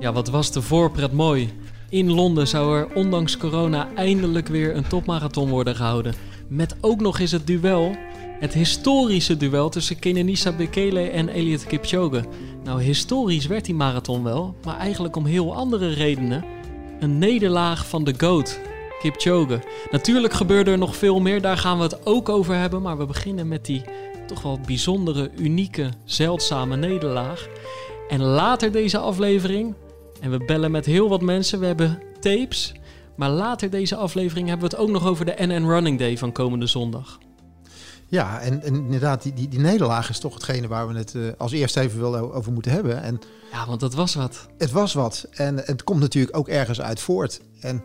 Ja, wat was de voorpret mooi. In Londen zou er ondanks corona eindelijk weer een topmarathon worden gehouden. Met ook nog eens het duel, het historische duel tussen Kenenisa Bekele en Elliot Kipchoge. Nou, historisch werd die marathon wel, maar eigenlijk om heel andere redenen. Een nederlaag van de GOAT, Kipchoge. Natuurlijk gebeurde er nog veel meer, daar gaan we het ook over hebben. Maar we beginnen met die toch wel bijzondere, unieke, zeldzame nederlaag. En later deze aflevering, en we bellen met heel wat mensen, we hebben tapes. Maar later deze aflevering hebben we het ook nog over de NN Running Day van komende zondag. Ja, en, en inderdaad, die, die, die, nederlaag is toch hetgene waar we het uh, als eerste even wel over moeten hebben. En ja, want het was wat. Het was wat. En het komt natuurlijk ook ergens uit voort. En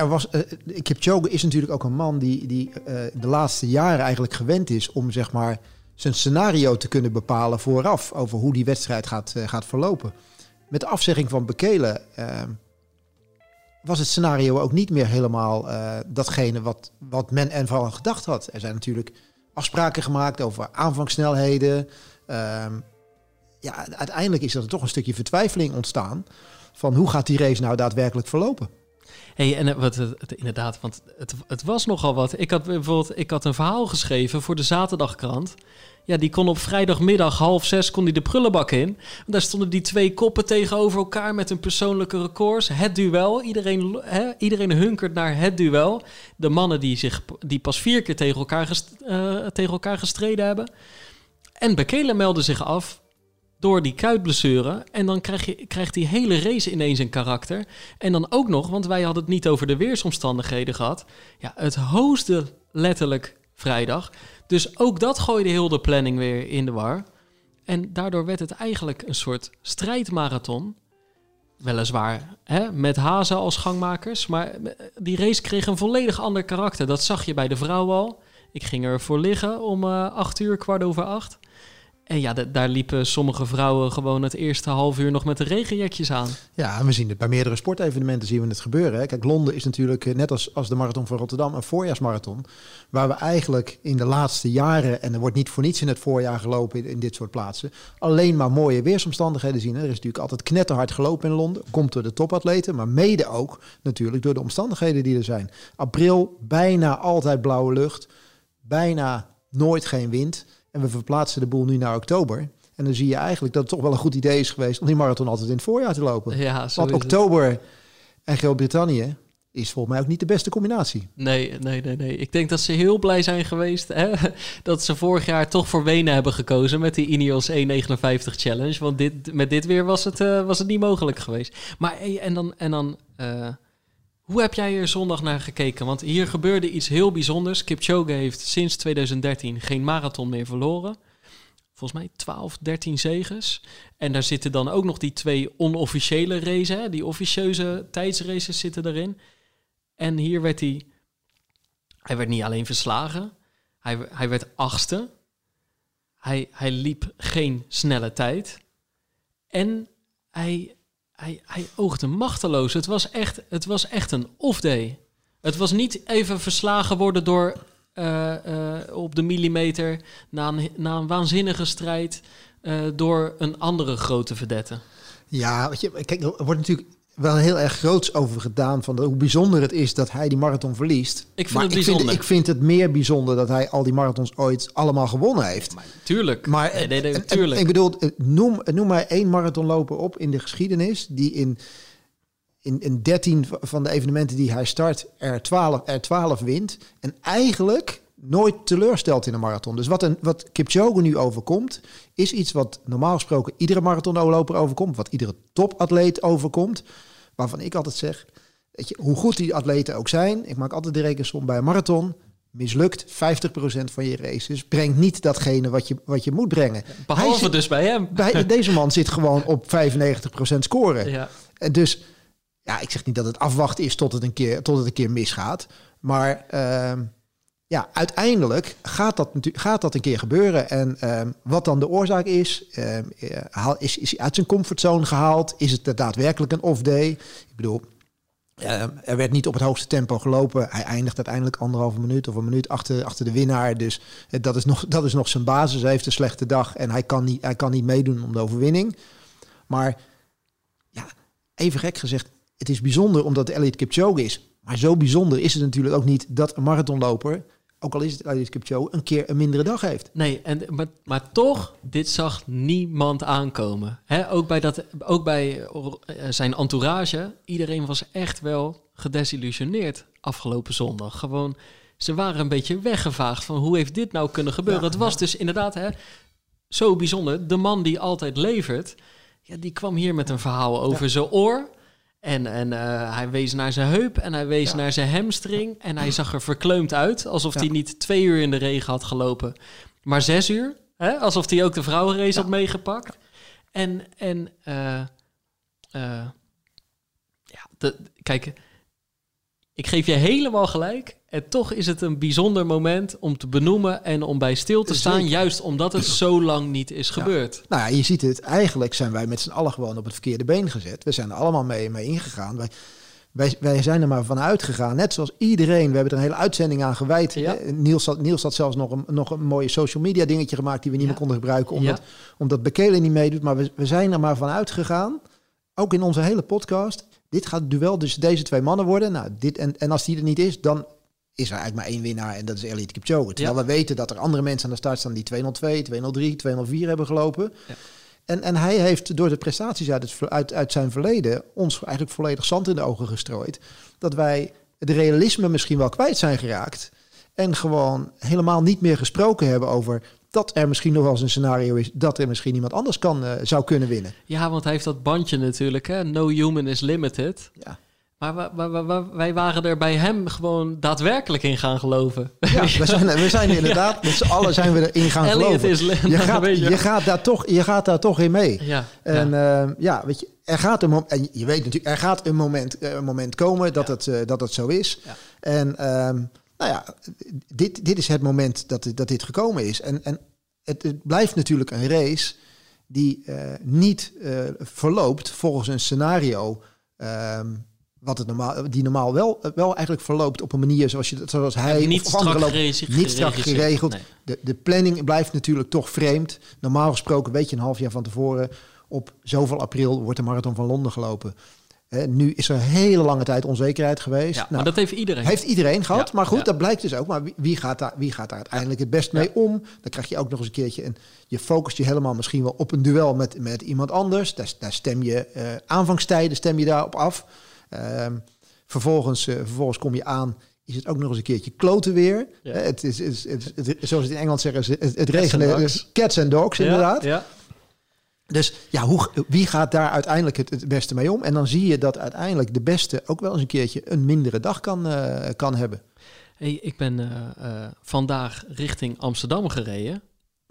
er was, uh, is natuurlijk ook een man die, die uh, de laatste jaren eigenlijk gewend is om zeg maar zijn scenario te kunnen bepalen vooraf over hoe die wedstrijd gaat, uh, gaat verlopen. Met de afzegging van Bekele was het scenario ook niet meer helemaal datgene wat, wat men en vooral gedacht had. Er zijn natuurlijk afspraken gemaakt over aanvangssnelheden. Uh, ja, uiteindelijk is er toch een stukje vertwijfeling ontstaan van hoe gaat die race nou daadwerkelijk verlopen. Hey, en wat het, inderdaad, want het, het was nogal wat. Ik had bijvoorbeeld ik had een verhaal geschreven voor de zaterdagkrant. Ja, die kon op vrijdagmiddag half zes kon die de prullenbak in. Daar stonden die twee koppen tegenover elkaar met hun persoonlijke records. Het duel. Iedereen, iedereen hunkert naar het duel. De mannen die, zich, die pas vier keer tegen elkaar, uh, tegen elkaar gestreden hebben. En Bekele meldde zich af door die kuitblessure. En dan krijg je, krijgt die hele race ineens een karakter. En dan ook nog, want wij hadden het niet over de weersomstandigheden gehad. Ja, het hoosde letterlijk vrijdag. Dus ook dat gooide heel de planning weer in de war. En daardoor werd het eigenlijk een soort strijdmarathon. Weliswaar hè, met hazen als gangmakers. Maar die race kreeg een volledig ander karakter. Dat zag je bij de vrouw al. Ik ging ervoor liggen om uh, acht uur, kwart over acht. En ja, daar liepen sommige vrouwen gewoon het eerste half uur nog met de regenjekjes aan. Ja, we zien het bij meerdere sportevenementen zien we het gebeuren. Kijk, Londen is natuurlijk eh, net als, als de marathon van Rotterdam een voorjaarsmarathon. Waar we eigenlijk in de laatste jaren, en er wordt niet voor niets in het voorjaar gelopen in, in dit soort plaatsen, alleen maar mooie weersomstandigheden zien. Er is natuurlijk altijd knetterhard gelopen in Londen. Komt door de topatleten, maar mede ook natuurlijk door de omstandigheden die er zijn. April, bijna altijd blauwe lucht. Bijna nooit geen wind. En we verplaatsen de boel nu naar oktober. En dan zie je eigenlijk dat het toch wel een goed idee is geweest om die marathon altijd in het voorjaar te lopen. Ja, Want oktober en Groot-Brittannië is volgens mij ook niet de beste combinatie. Nee, nee, nee, nee. Ik denk dat ze heel blij zijn geweest hè? dat ze vorig jaar toch voor Wenen hebben gekozen met die Ineos 1,59 Challenge. Want dit, met dit weer was het, uh, was het niet mogelijk geweest. Maar en dan, en dan uh, hoe heb jij er zondag naar gekeken? Want hier gebeurde iets heel bijzonders. Kipchoge heeft sinds 2013 geen marathon meer verloren. Volgens mij 12, 13 zegens. En daar zitten dan ook nog die twee onofficiële races. Die officieuze tijdsraces zitten erin. En hier werd hij... Hij werd niet alleen verslagen. Hij, hij werd achtste. Hij, hij liep geen snelle tijd. En hij hij, hij oogde machteloos. Het was echt, het was echt een off-day. Het was niet even verslagen worden door uh, uh, op de millimeter na een, waanzinnige strijd uh, door een andere grote verdette. Ja, wat je, kijk, er wordt natuurlijk wel heel erg groots over gedaan van de, hoe bijzonder het is dat hij die marathon verliest. Ik vind maar het bijzonder. Ik vind, ik vind, het meer bijzonder dat hij al die marathons ooit allemaal gewonnen heeft. Maar, tuurlijk. Maar nee, nee, nee, en, tuurlijk. En, ik bedoel, noem, noem maar één marathonloper op in de geschiedenis die in, in, in 13 van de evenementen die hij start er 12, er 12 wint. En eigenlijk nooit teleurstelt in een marathon. Dus wat, een, wat Kipchoge nu overkomt, is iets wat normaal gesproken iedere marathonloper overkomt, wat iedere topatleet overkomt waarvan ik altijd zeg, weet je, hoe goed die atleten ook zijn, ik maak altijd de rekensom bij een marathon, mislukt 50% van je races, brengt niet datgene wat je, wat je moet brengen. Behalve zit, dus bij hem. Bij, deze man zit gewoon op 95% scoren. Ja. En dus, ja, ik zeg niet dat het afwachten is tot het een keer, tot het een keer misgaat, maar... Uh, ja, uiteindelijk gaat dat, gaat dat een keer gebeuren. En um, wat dan de oorzaak is, um, is, is hij uit zijn comfortzone gehaald? Is het daadwerkelijk een off-day? Ik bedoel, Uh, er werd niet op het hoogste tempo gelopen. Hij eindigt uiteindelijk anderhalve minuut of een minuut achter, achter de winnaar. Dus uh, dat, is nog, dat is nog zijn basis. Hij heeft een slechte dag en hij kan niet, hij kan niet meedoen om de overwinning. Maar ja, even gek gezegd, het is bijzonder omdat Elliot Kipchoge is. Maar zo bijzonder is het natuurlijk ook niet dat een marathonloper ook al is het Elias Kipchoge, een keer een mindere dag heeft. Nee, en, maar, maar toch, dit zag niemand aankomen. He, ook bij, dat, ook bij eh, zijn entourage, iedereen was echt wel gedesillusioneerd afgelopen zondag. Gewoon, ze waren een beetje weggevaagd van hoe heeft dit nou kunnen gebeuren. het was dus inderdaad hè, zo bijzonder. De man die altijd levert, ja, die kwam hier met een verhaal over zijn oor. En, en uh, hij wees naar zijn heup en hij wees naar zijn hamstring. En hij zag er verkleumd uit, alsof hij niet twee uur in de regen had gelopen, maar zes uur. Hè? Alsof hij ook de vrouwenrace had meegepakt. En, en uh, uh, ja, de, kijk, ik geef je helemaal gelijk. En toch is het een bijzonder moment om te benoemen en om bij stil te staan, juist omdat het zo lang niet is gebeurd. Nou ja, je ziet het, eigenlijk zijn wij met z'n allen gewoon op het verkeerde been gezet. We zijn er allemaal mee, mee ingegaan. Wij, wij, wij zijn er maar van uitgegaan, net zoals iedereen. We hebben er een hele uitzending aan gewijd. Ja. Niels, had, Niels had zelfs nog een, nog een mooie social media dingetje gemaakt die we niet meer konden gebruiken, omdat, omdat Bekelen niet meedoet. Maar we, we zijn er maar van uitgegaan, ook in onze hele podcast. Dit gaat het duel tussen deze twee mannen worden. Nou, dit, en, en als die er niet is, dan is er eigenlijk maar één winnaar en dat is Elliot Kipchoge. Terwijl ja. we weten dat er andere mensen aan de start staan die 202, 203, 204 hebben gelopen. Ja. En, en hij heeft door de prestaties uit, het, uit, uit zijn verleden ons eigenlijk volledig zand in de ogen gestrooid. Dat wij het realisme misschien wel kwijt zijn geraakt. En gewoon helemaal niet meer gesproken hebben over dat er misschien nog wel eens een scenario is dat er misschien iemand anders kan, uh, zou kunnen winnen. Ja, want hij heeft dat bandje natuurlijk, hè? No human is limited. Ja. Maar wij waren er bij hem gewoon daadwerkelijk in gaan geloven. Ja, we zijn, we zijn inderdaad, ja. met z'n allen zijn we erin gaan Elliot geloven. Is, je, gaat, je, je, gaat daar toch, je gaat daar toch in mee. Ja, en ja, uh, ja weet je, er gaat een moment, en je weet natuurlijk, er gaat een moment, een moment komen dat, het, uh, dat het zo is. En um, nou ja, dit, dit is het moment dat, dat dit gekomen is. En, en het, het blijft natuurlijk een race die uh, niet verloopt volgens een scenario... Um, wat het normaal, die normaal wel, wel eigenlijk verloopt op een manier zoals, je, zoals hij niet of loopt, niet strak geregeld. Nee. De, de planning blijft natuurlijk toch vreemd. Normaal gesproken weet je een half jaar van tevoren... op zoveel april wordt de marathon van Londen gelopen. He, nu is er een hele lange tijd onzekerheid geweest. Ja, nou, maar dat heeft iedereen. Heeft iedereen gehad. Ja, maar goed, ja. dat blijkt dus ook. Maar wie, wie, gaat daar, wie gaat daar uiteindelijk het best mee om? Dan krijg je ook nog eens een keertje... En je focust je helemaal misschien wel op een duel met, met iemand anders. Daar, daar stem je uh, aanvangstijden stem je daarop af... Um, vervolgens, uh, vervolgens kom je aan, is het ook nog eens een keertje kloten weer. Het is, het, het, het, zoals het in Engeland zeggen, het, het regenen. Dus cats and dogs, ja, inderdaad. Ja. Dus ja, hoe, wie gaat daar uiteindelijk het, beste mee om? En dan zie je dat uiteindelijk de beste ook wel eens een keertje een mindere dag kan, uh, kan hebben. Hey, ik ben uh, vandaag richting Amsterdam gereden,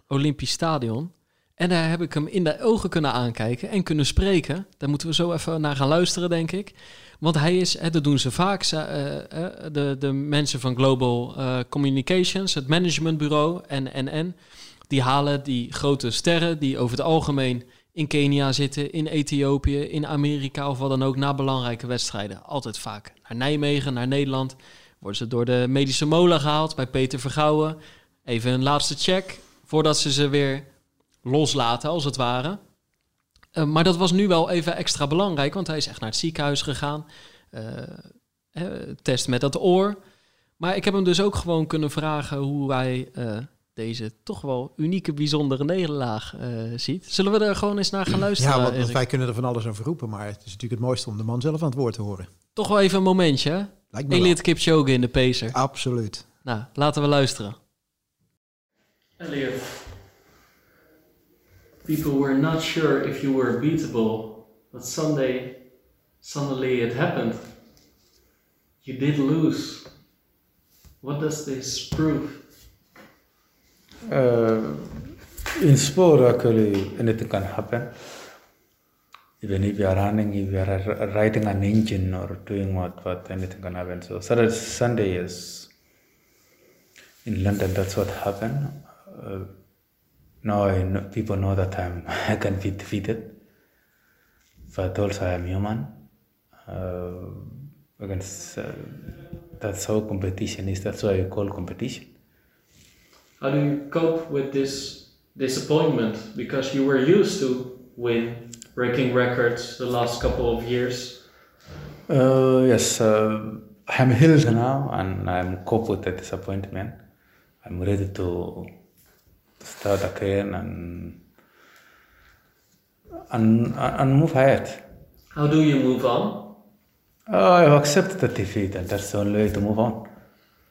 Olympisch Stadion. En daar heb ik hem in de ogen kunnen aankijken en kunnen spreken. Daar moeten we zo even naar gaan luisteren, denk ik. Want hij is, hè, dat doen ze vaak, de, de mensen van Global Communications, het managementbureau en NN, die halen die grote sterren die over het algemeen in Kenia zitten, in Ethiopië, in Amerika of wat dan ook, na belangrijke wedstrijden. Altijd vaak naar Nijmegen, naar Nederland. Worden ze door de medische molen gehaald bij Peter Vergouwen. Even een laatste check voordat ze ze weer loslaten, als het ware. Uh, maar dat was nu wel even extra belangrijk, want hij is echt naar het ziekenhuis gegaan. Uh, test met dat oor. Maar ik heb hem dus ook gewoon kunnen vragen hoe hij deze toch wel unieke, bijzondere nederlaag ziet. Zullen we er gewoon eens naar gaan luisteren? Ja, want, want wij kunnen er van alles over roepen, maar het is natuurlijk het mooiste om de man zelf aan het woord te horen. Toch wel even een momentje, Elliot Kipchoge in de pacer. Absoluut. Nou, laten we luisteren. Elliot. people were not sure if you were beatable, but Sunday, suddenly it happened. You did lose. What does this prove? Uh, in sport, actually, anything can happen. Even if you are running, if you are riding an engine or doing what, but anything can happen. So Saturday, Sunday is in London. That's what happened. Uh, now I know, people know that I'm, I can be defeated, but also I am human. Uh, against. Uh, that's how competition is. That's why we call competition. How do you cope with this disappointment? Because you were used to win, breaking records the last couple of years. Uh, yes, uh, I'm healed now and I'm cope with the disappointment. I'm ready to start again and and and move ahead. How do you move on? Uh, I've accepted the defeat, and that's the only way to move on.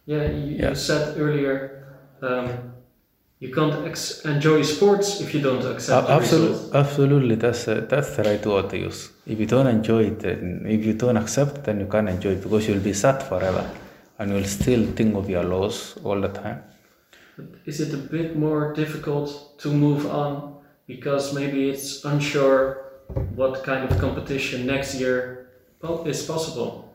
Yeah, you, Yeah. you said earlier um, you can't ex- enjoy sports if you don't accept the absolutely, absolutely, that's uh, that's the right word to use. If you don't enjoy it, then if you don't accept, then you can't enjoy it because you'll be sad forever, and you'll still think of your loss all the time. Is it a bit more difficult to move on because maybe it's unsure what kind of competition next year is possible?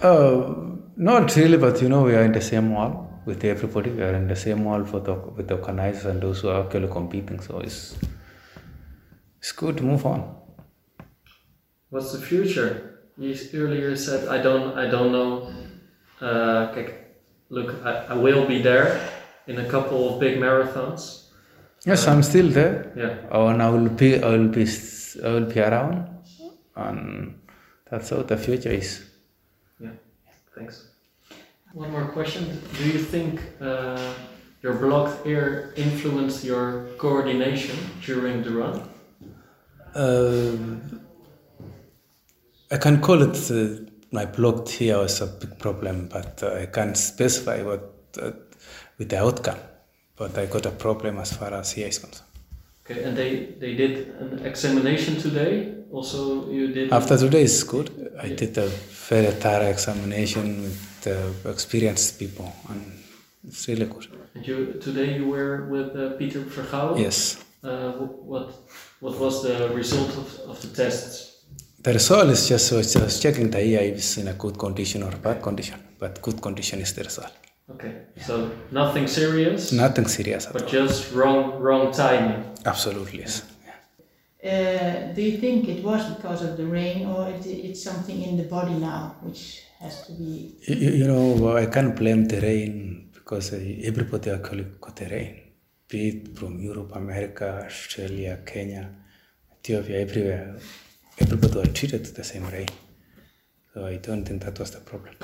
Uh, not really, but you know, we are in the same wall with everybody. We are in the same hall for the, with the organizers and those who are actually competing. So it's it's good to move on. What's the future? You earlier said I don't I don't know. Uh, look, I, I will be there in a couple of big marathons. Yes, I'm still there. Yeah. Oh, and I will be, I will be, I will be around, and that's how the future is. Yeah, thanks. One more question. Do you think uh, your blocked ear influenced your coordination during the run? Uh, I can call it uh, my blocked here was a big problem, but uh, I can't specify what uh, with the outcome. But I got a problem as far as here is concerned. Okay, and they, they did an examination today. Also, you did. After today is good. I Yeah. did a very thorough examination with uh, experienced people, and it's really good. And you today you were with uh, Peter Vergouwen. Yes. Uh, what what was the result of, of the tests? The result is just, so it's just checking the ear if it's in a good condition or bad condition. But good condition is the result. Okay, so nothing serious, Nothing serious at but all. just wrong wrong timing. Absolutely, yes. Uh, do you think it was because of the rain or it, it's something in the body now which has to be You, you know, I can't blame the rain because everybody actually got the rain. Be it from Europe, America, Australia, Kenya, Ethiopia, everywhere. Everybody were treated the same rain. So I don't think that was the problem.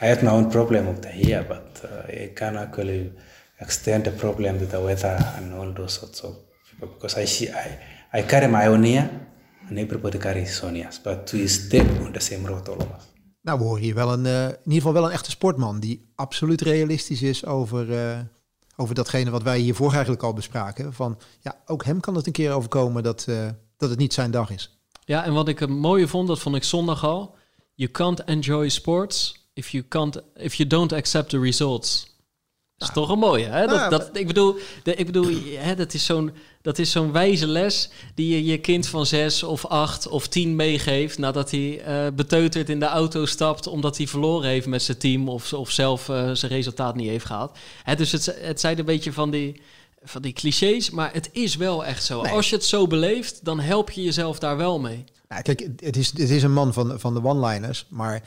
I had my own problem of the ear, but uh, I can actually extend the problem to the weather and all those sorts of people because I see I, I carry my own ear and everybody carries his own ears, but we stay on the same road all of us. Nou, we horen hier wel een, eh, in ieder geval wel een echte sportman die absoluut realistisch is over, eh, over datgene wat wij hiervoor eigenlijk al bespraken. Van ja, ook hem kan het een keer overkomen dat, eh, dat het niet zijn dag is. Ja, en wat ik het mooie vond, dat vond ik zondag al. You can't enjoy sports if you, can't, if you don't accept the results. Dat is toch een mooie, hè? Dat, Nou, dat, ik bedoel, de, ik bedoel hè, dat is zo'n dat is zo'n wijze les die je je kind van zes of acht of tien meegeeft nadat hij eh, beteuterd in de auto stapt omdat hij verloren heeft met zijn team of, of zelf eh, zijn resultaat niet heeft gehaald. Hè, dus het, het zijn een beetje van die, van die clichés, maar het is wel echt zo. Nee. Als je het zo beleeft, dan help je jezelf daar wel mee. Nou, kijk, het is, het is een man van, van de one-liners, maar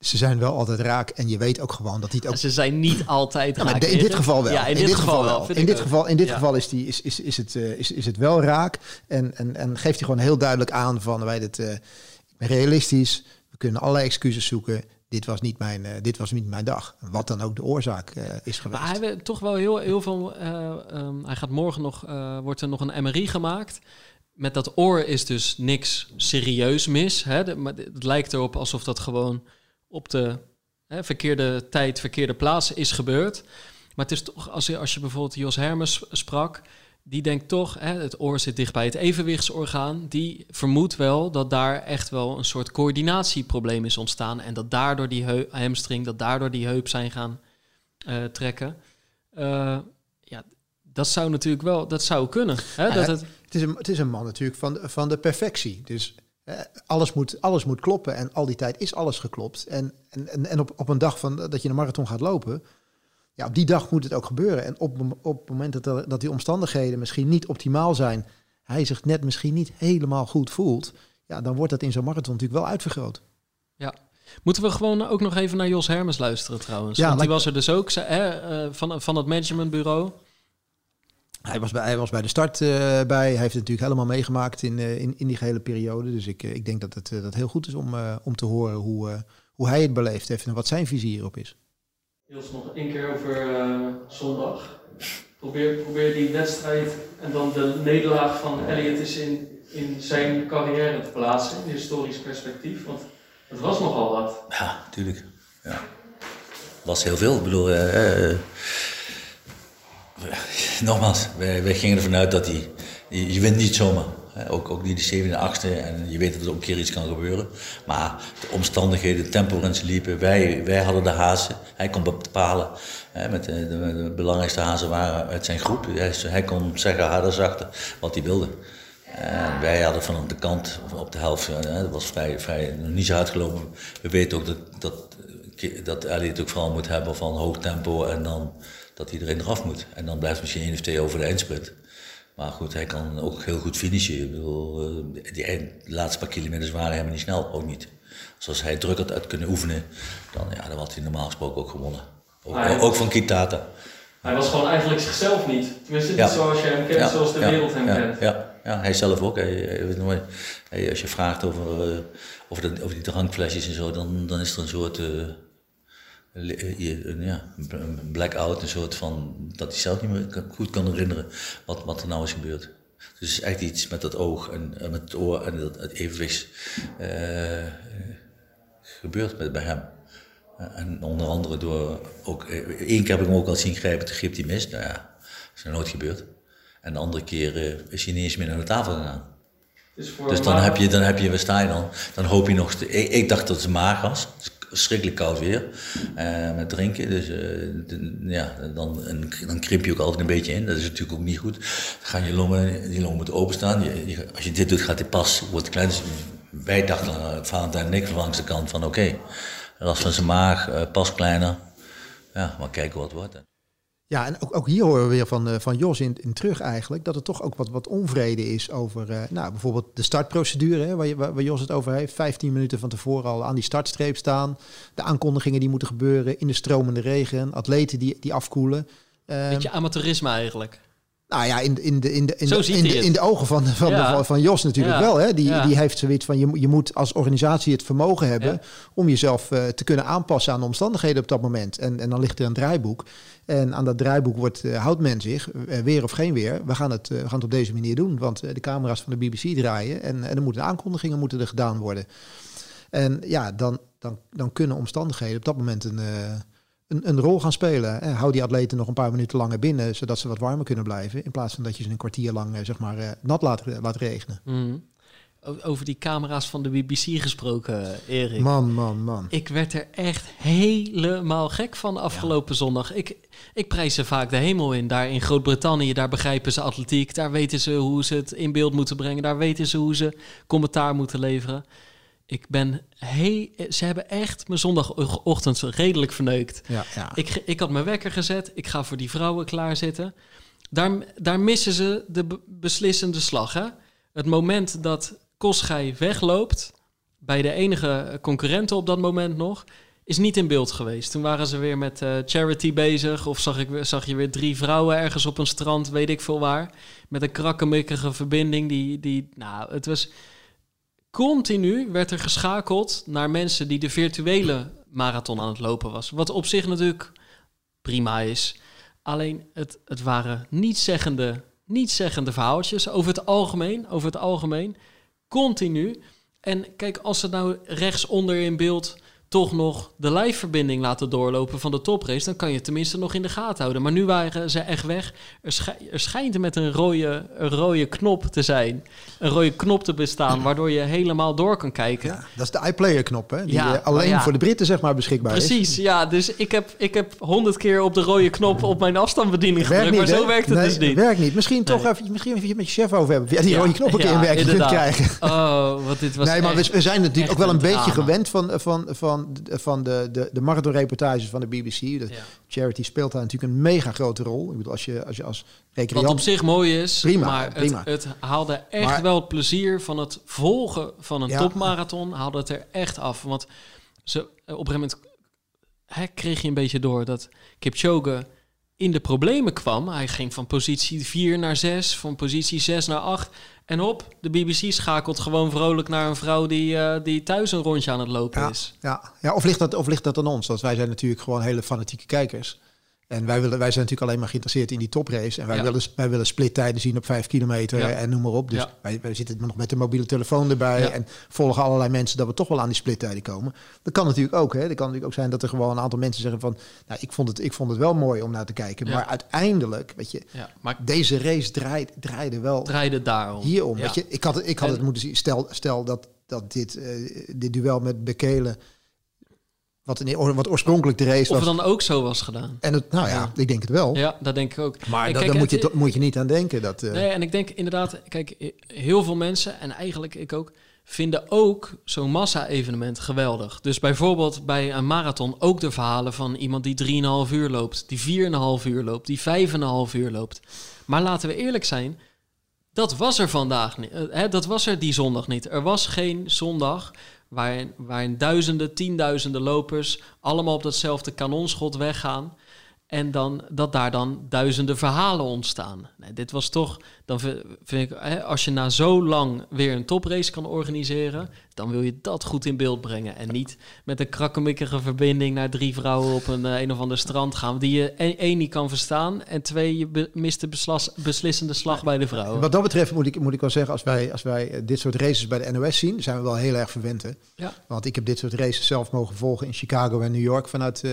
ze zijn wel altijd raak. En je weet ook gewoon dat hij het ook Ze zijn niet altijd Ja, maar raak, in dit geval wel. Ja, in, dit, geval wel. In dit geval, in dit Ja. geval is, die, is, is, is, het, eh, is, is het wel raak. En, en, en geeft hij gewoon heel duidelijk aan van wij dit, ben realistisch. We kunnen allerlei excuses zoeken. Dit was niet mijn, eh, dit was niet mijn dag. Wat dan ook de oorzaak eh, is geweest. Maar hij heeft toch wel heel, heel veel. eh, ehm, hij gaat morgen nog. wordt er nog een MRI gemaakt. Met dat oor is dus niks serieus mis. Hè? De- maar het lijkt erop alsof dat gewoon op de hè, verkeerde tijd, verkeerde plaats is gebeurd. Maar het is toch, als je, als je bijvoorbeeld Jos Hermes sprak, die denkt toch, hè, het oor zit dicht bij het evenwichtsorgaan. Die vermoedt wel dat daar echt wel een soort coördinatieprobleem is ontstaan. En dat daardoor die hamstring, dat daardoor die heup zijn gaan eh, trekken. Eh, ja, dat zou natuurlijk wel, dat zou kunnen. Hè? Ja, dat het, Het is een, het is een man natuurlijk van, de- van de perfectie. Dus alles, moet, alles moet kloppen. En al die tijd is alles geklopt. En, en, en, op, op een dag van, dat je een marathon gaat lopen... Ja, op die dag moet het ook gebeuren. En op, op het moment dat, er- dat die omstandigheden misschien niet optimaal zijn... hij zich net misschien niet helemaal goed voelt... ja, dan wordt dat in zo'n marathon natuurlijk wel uitvergroot. Moeten we gewoon ook nog even naar Jos Hermes luisteren trouwens? Ja, Want die was er dus ook ze- hè, eh, van, van het managementbureau. Hij was bij, hij was bij de start eh, bij. Hij heeft het natuurlijk helemaal meegemaakt in, eh, in, in die gehele periode. Dus ik, eh, ik denk dat het dat heel goed is om, eh, om te horen hoe, eh, hoe hij het beleefd heeft en wat zijn visie hierop is. Niels, nog één keer over eh, zondag. Probeer, probeer die wedstrijd en dan de nederlaag van Elliot eens in, in zijn carrière te plaatsen, in historisch perspectief. Want het was nogal wat. Ja, tuurlijk. Ja. was heel veel. Ik bedoel, nogmaals, wij, gingen ervan uit dat hij, je, wint niet zomaar. hè. Ook, ook niet de zevende, achtste en je weet dat er ook een keer iets kan gebeuren. Maar de omstandigheden, het tempo waarin ze liepen, wij, wij hadden de hazen. Hij kon bepalen, hè, met de, belangrijkste hazen waren uit zijn groep. Hij, kon zeggen harder, zachter, wat hij wilde. En wij hadden van de kant, op de helft, eh, dat was vrij, vrij niet zo hard gelopen. We weten ook dat, dat, dat Elliot ook vooral moet hebben van hoog tempo en dan dat iedereen eraf moet. En dan blijft misschien één of twee over de eindsprint. Maar goed, hij kan ook heel goed finishen. Ik bedoel, eh, die eind- de laatste paar kilometers waren helemaal niet snel, ook niet. Dus als hij druk had uit kunnen oefenen, dan, ja, dan had hij normaal gesproken ook gewonnen. Ook, ook van Kitata. Hij was gewoon eigenlijk zichzelf niet. Tenminste, Ja. niet zoals je hem kent, Ja, zoals de ja, wereld hem kent. Ja, ja, hij zelf ook. Hij, hij- als je vraagt over, eh, over, de, over die drankflesjes en zo, dan, dan is er een soort eh, li- eh, je- een, ja, een blackout, een soort van dat hij zelf niet meer goed kan herinneren wat, wat er nou is gebeurd. Dus het is echt iets met dat oog en, en met het oor en dat, het evenwicht eh, gebeurt met, bij hem. Eh, En onder andere door ook, eh, één keer heb ik hem ook al zien grijpen, toen greep hij mis. Nou ja, is nog nooit gebeurd. En de andere keer eh, is hij niet eens meer naar de tafel gegaan. Dus, Dus dan heb je, dan heb je, waar sta je dan? Dan hoop je nog, ik, ik dacht dat het maag was. Het Schrikkelijk koud weer, eh, met drinken. Dus eh, ja, dan, dan krimp je ook altijd een beetje in. Dat is natuurlijk ook niet goed. Dan gaan je longen, die longen moeten openstaan. Je, je- als je dit doet, gaat die pas, wordt klein. Dus wij dachten, uh, Valentijn en ik langs de kant van, oké, last van zijn maag, eh, pas kleiner. Ja, maar kijken wat wordt. Ja, en ook, ook hier horen we weer van, eh, van Jos in, terug eigenlijk... dat er toch ook wat, wat onvrede is over eh, nou, bijvoorbeeld de startprocedure... Hè, waar, Jos het over heeft. 15 minuten van tevoren al aan die startstreep staan. De aankondigingen die moeten gebeuren in de stromende regen. Atleten die, die afkoelen. Eh, Beetje amateurisme eigenlijk. Nou ja, in, in, de, in, de, in, de, in, de, het. in de ogen van, van, Ja. van, van Jos natuurlijk Ja. wel. Hè? Die, Ja. die heeft zoiets van, je, moet- je moet als organisatie het vermogen hebben... Om jezelf eh, te kunnen aanpassen aan de omstandigheden op dat moment. En, en dan ligt er een draaiboek. En aan dat draaiboek wordt, eh, houdt men zich, eh, weer of geen weer... we gaan, het, we gaan het op deze manier doen. Want de camera's van de BBC draaien... en, en er moeten aankondigingen moeten er gedaan worden. En ja, dan, dan, dan kunnen omstandigheden op dat moment een... eh, een, een rol gaan spelen. En hou die atleten nog een paar minuten langer binnen, zodat ze wat warmer kunnen blijven. In plaats van dat je ze een kwartier lang eh, zeg maar, eh, nat laat, laat regenen. O- Over die camera's van de BBC gesproken, Erik. Man, man, man. Ik werd er echt helemaal gek van afgelopen zondag. Ik, ik prijs ze vaak de hemel in. Daar in Groot-Brittannië, daar begrijpen ze atletiek. Daar weten ze hoe ze het in beeld moeten brengen. Daar weten ze hoe ze commentaar moeten leveren. Ik ben he ze hebben echt mijn zondagochtend redelijk verneukt. Ja, ja. Ik, ik had mijn wekker gezet. Ik ga voor die vrouwen klaarzitten. Daar, daar missen ze de be- beslissende slag. Hè? Het moment dat Koschij wegloopt, bij de enige concurrenten op dat moment nog, is niet in beeld geweest. Toen waren ze weer met eh, charity bezig. Of zag, ik, zag je weer drie vrouwen ergens op een strand, weet ik veel waar. Met een krakkemikkige verbinding. Die, die, nou, het was continu werd er geschakeld naar mensen die de virtuele marathon aan het lopen was. Wat op zich natuurlijk prima is. Alleen het, het waren niet-zeggende, niet-zeggende verhaaltjes over het algemeen. Over het algemeen. Continu. En kijk, als ze nou rechtsonder in beeld toch nog de live-verbinding laten doorlopen van de toprace, dan kan je het tenminste nog in de gaten houden. Maar nu waren ze echt weg. Er, schij- er schijnt met een rode, een rode knop te zijn. Een rode knop te bestaan, waardoor je helemaal door kan kijken. Ja, dat is de iPlayer knop, hè? Die Ja, eh, alleen ja. voor de Britten zeg maar beschikbaar is. Precies, ja. Dus ik heb, ik heb honderd keer op de rode knop op mijn afstandsbediening gedrukt, maar zo hè? werkt het Nee, dus niet. werkt niet. Misschien toch even, misschien even met je chef over hebben. Ja, die rode knop een keer in werking kunt krijgen. Oh, wat dit was nee, maar we, echt- we zijn natuurlijk ook wel een, beetje gewend van, van, van, van de, de, de marathonreportages van de BBC. De Ja. charity speelt daar natuurlijk een mega grote rol. Ik bedoel, als je als, je als Wat recreant... op zich mooi is, Prima, maar prima. Het, het haalde echt Maar- wel het plezier van het volgen van een Ja. topmarathon, haalde het er echt af. Want Zo, eh, op een gegeven moment hè, kreeg je een beetje door dat Kipchoge in de problemen kwam. Hij ging van positie 4 naar 6, van positie 6 naar 8. En op, de BBC schakelt gewoon vrolijk naar een vrouw die, eh, die thuis een rondje aan het lopen Ja, is. ja, ja of, ligt dat, of ligt dat aan ons? Want wij zijn natuurlijk gewoon hele fanatieke kijkers. En wij, willen, wij zijn natuurlijk alleen maar geïnteresseerd in die toprace. En wij, Ja. willen, wij willen splittijden zien op vijf kilometer Ja. en noem maar op. Dus Ja. wij, wij zitten nog met de mobiele telefoon erbij. En volgen allerlei mensen dat we toch wel aan die splittijden komen. Dat kan natuurlijk ook. Hè? Dat kan natuurlijk ook zijn dat er gewoon een aantal mensen zeggen van... Nou, ik vond het, ik vond het wel mooi om naar te kijken. Maar uiteindelijk, weet je, maar deze race draait, draaide wel draaide daarom. hierom. Ja. Weet je, ik had, het- ik had En- het moeten zien. Stel, stel dat, dat dit, eh, dit duel met Bekele, wat, in, wat oorspronkelijk de race Of was. het dan ook zo was gedaan. En het, nou ja, Ja. ik denk het wel. Ja, dat denk ik ook. Maar En dat, kijk, daar moet je, dat moet je niet aan denken. Dat, eh, Nee, en ik denk inderdaad, kijk, heel veel mensen, en eigenlijk ik ook, vinden ook zo'n massa-evenement geweldig. Dus bijvoorbeeld bij een marathon ook de verhalen van iemand die 3,5 uur loopt, die 4,5 uur loopt, die 5,5 uur loopt. Maar laten we eerlijk zijn, dat was er vandaag niet. Eh, hè, dat was er die zondag niet. Er was geen zondag waarin, waarin duizenden, tienduizenden lopers allemaal op datzelfde kanonschot weggaan. En dan, dat daar dan duizenden verhalen ontstaan. Nee, dit was toch, dan vi- vind ik, hè, als je na zo lang weer een toprace kan organiseren, dan wil je dat goed in beeld brengen. En niet met een krakkemikkige verbinding naar drie vrouwen op een, eh, een of ander strand gaan, die je één, één niet kan verstaan en twee, je mist de beslas- beslissende slag bij de vrouwen. Wat dat betreft moet ik, moet ik wel zeggen, als wij, als wij eh, dit soort races bij de NOS zien, zijn we wel heel erg verwend. hè. Ja. Want ik heb dit soort races zelf mogen volgen in Chicago en New York vanuit, eh,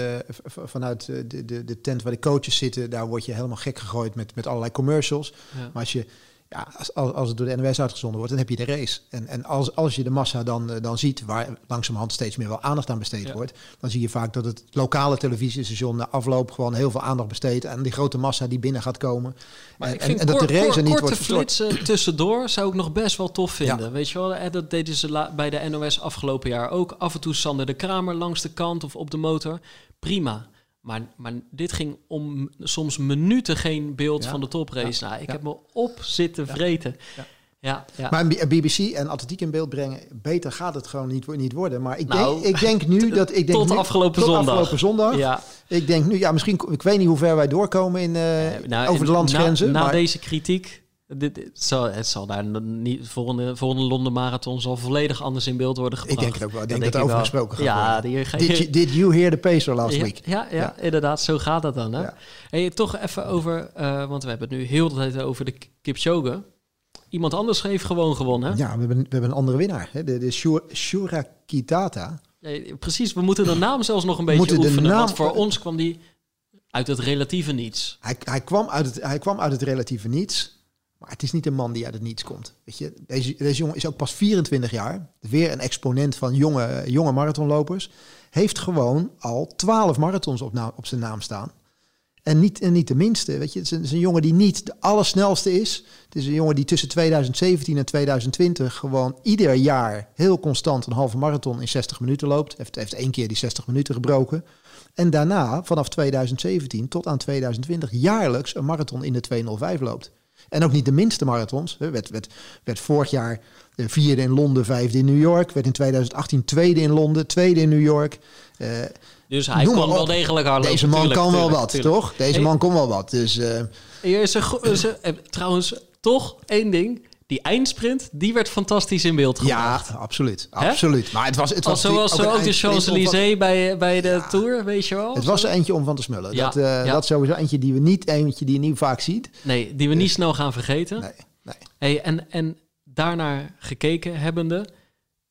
vanuit de, de, de tent waar de coaches zitten. Daar word je helemaal gek gegooid met, met allerlei commercials. Ja. Maar als je ja, als, als het door de NOS uitgezonden wordt, dan heb je de race. En, en als, als je de massa dan, eh, dan ziet, waar langzamerhand steeds meer wel aandacht aan besteed Ja. wordt, dan zie je vaak dat het lokale televisiestation na afloop gewoon heel veel aandacht besteedt aan die grote massa die binnen gaat komen. Maar en, ik en, vind en dat de race er kort- niet korte wordt flitsen tussendoor zou ik nog best wel tof vinden. Ja. Weet je wel, dat deden ze bij de NOS afgelopen jaar ook. Af en toe Sander de Kramer langs de kant of op de motor. Prima. Maar, maar dit ging om soms minuten geen beeld Ja. van de toprace. Ja. Nou, ik Ja. heb me op zitten vreten. Ja. Ja, ja. Maar BBC en atletiek in beeld brengen, beter gaat het gewoon niet, niet worden. Maar ik, Nou, denk, ik denk nu dat ik denk tot nu- afgelopen tot zondag. afgelopen zondag. ja. Ik denk nu, ja, misschien, ik weet niet hoe ver wij doorkomen in, eh, Nou, over de en landsgrenzen. Na, na maar deze kritiek, dit, dit zal, het zal daar niet, volgende, volgende Londen Marathon zal volledig anders in beeld worden ik gebracht. denk het ook wel. Ik denk Dat dat er over ik gesproken gaat ja, worden. die ga Did you, did you hear the pacer last ja, week? Ja, ja, Ja. inderdaad, zo gaat dat dan. Hè? Ja. Hey, toch even over, eh, want we hebben het nu heel de tijd over de Kipchoge. Iemand anders heeft gewoon gewonnen. Ja, we hebben, we hebben een andere winnaar. Hè? De, de Shura, Shura Kitata. Eh, precies, we moeten de naam zelfs nog een beetje moeten oefenen. naam- Want voor ons kwam die uit het relatieve niets. Hij, hij, kwam uit het, hij kwam uit het relatieve niets. Maar het is niet een man die uit het niets komt. Weet je? Deze, deze jongen is ook pas 24 jaar. Weer een exponent van jonge, jonge marathonlopers. Heeft gewoon al 12 marathons op, op zijn naam staan. En niet, en niet de minste. Weet je? Het, is een, het is een jongen die niet de allersnelste is. Het is een jongen die tussen 2017 en 2020 gewoon ieder jaar heel constant een halve marathon in 60 minuten loopt. Heeft, heeft één keer die 60 minuten gebroken. En daarna, vanaf 2017 tot aan 2020, jaarlijks een marathon in de 205 loopt. En ook niet de minste marathons. Hè. Werd, werd, werd vorig jaar de vierde in Londen, vijfde in New York. Werd in 2018 tweede in Londen, tweede in New York. Eh, Dus hij maar wel degelijk hardlopen. deze man tuurlijk, kan wel wat, tuurlijk. toch? Deze Hey, man kon wel wat. Dus eh, Hier is is eh, trouwens, toch één ding. Die eindsprint, die werd fantastisch in beeld ja, gebracht. absoluut. Hè? Absoluut. Maar het was, het was Als zoals natuurlijk ook, de Champs-Élysées bij, bij de Ja. Tour, weet je wel? Het was er eentje om van te smullen. Ja, Dat, eh, ja. dat sowieso eentje die we niet, eentje die je niet vaak ziet. Nee, die we niet snel gaan vergeten. Nee, nee. Hey, en, en daarnaar gekeken hebbende,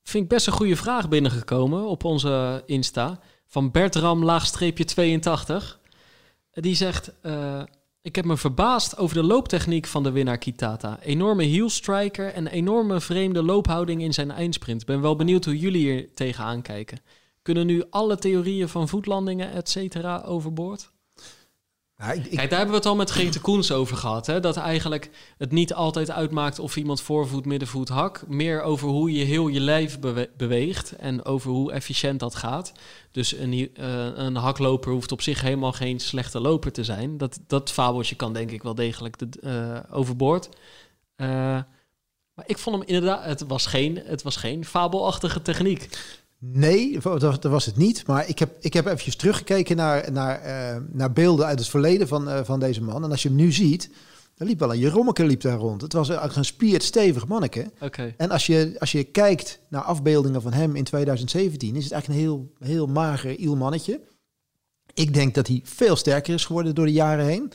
vind ik best een goede vraag binnengekomen op onze Insta. Van Bertram laagstreepje 82. Die zegt, eh, ik heb me verbaasd over de looptechniek van de winnaar Kitata. Enorme heel striker en enorme vreemde loophouding in zijn eindsprint. Ben wel benieuwd hoe jullie hier tegenaan kijken. Kunnen nu alle theorieën van voetlandingen, et cetera, overboord? Kijk, daar hebben we het al met Grete Koens over gehad. Hè? Dat eigenlijk het niet altijd uitmaakt of iemand voorvoet, middenvoet, hak. Meer over hoe je heel je lijf bewe- beweegt en over hoe efficiënt dat gaat. Dus een, eh, een hakloper hoeft op zich helemaal geen slechte loper te zijn. Dat, dat fabeltje kan denk ik wel degelijk de, eh, overboord. Eh, maar ik vond hem inderdaad, het was geen, het was geen fabelachtige techniek. Nee, dat was, dat was het niet. Maar ik heb, ik heb eventjes teruggekeken naar, naar, eh, naar beelden uit het verleden van, eh, van deze man. En als je hem nu ziet, er liep wel een Jerommeke liep daar rond. Het was een spierd stevig manneke. Oké. En als je, als je kijkt naar afbeeldingen van hem in 2017, is het eigenlijk een heel, heel mager, iel mannetje. Ik denk dat hij veel sterker is geworden door de jaren heen.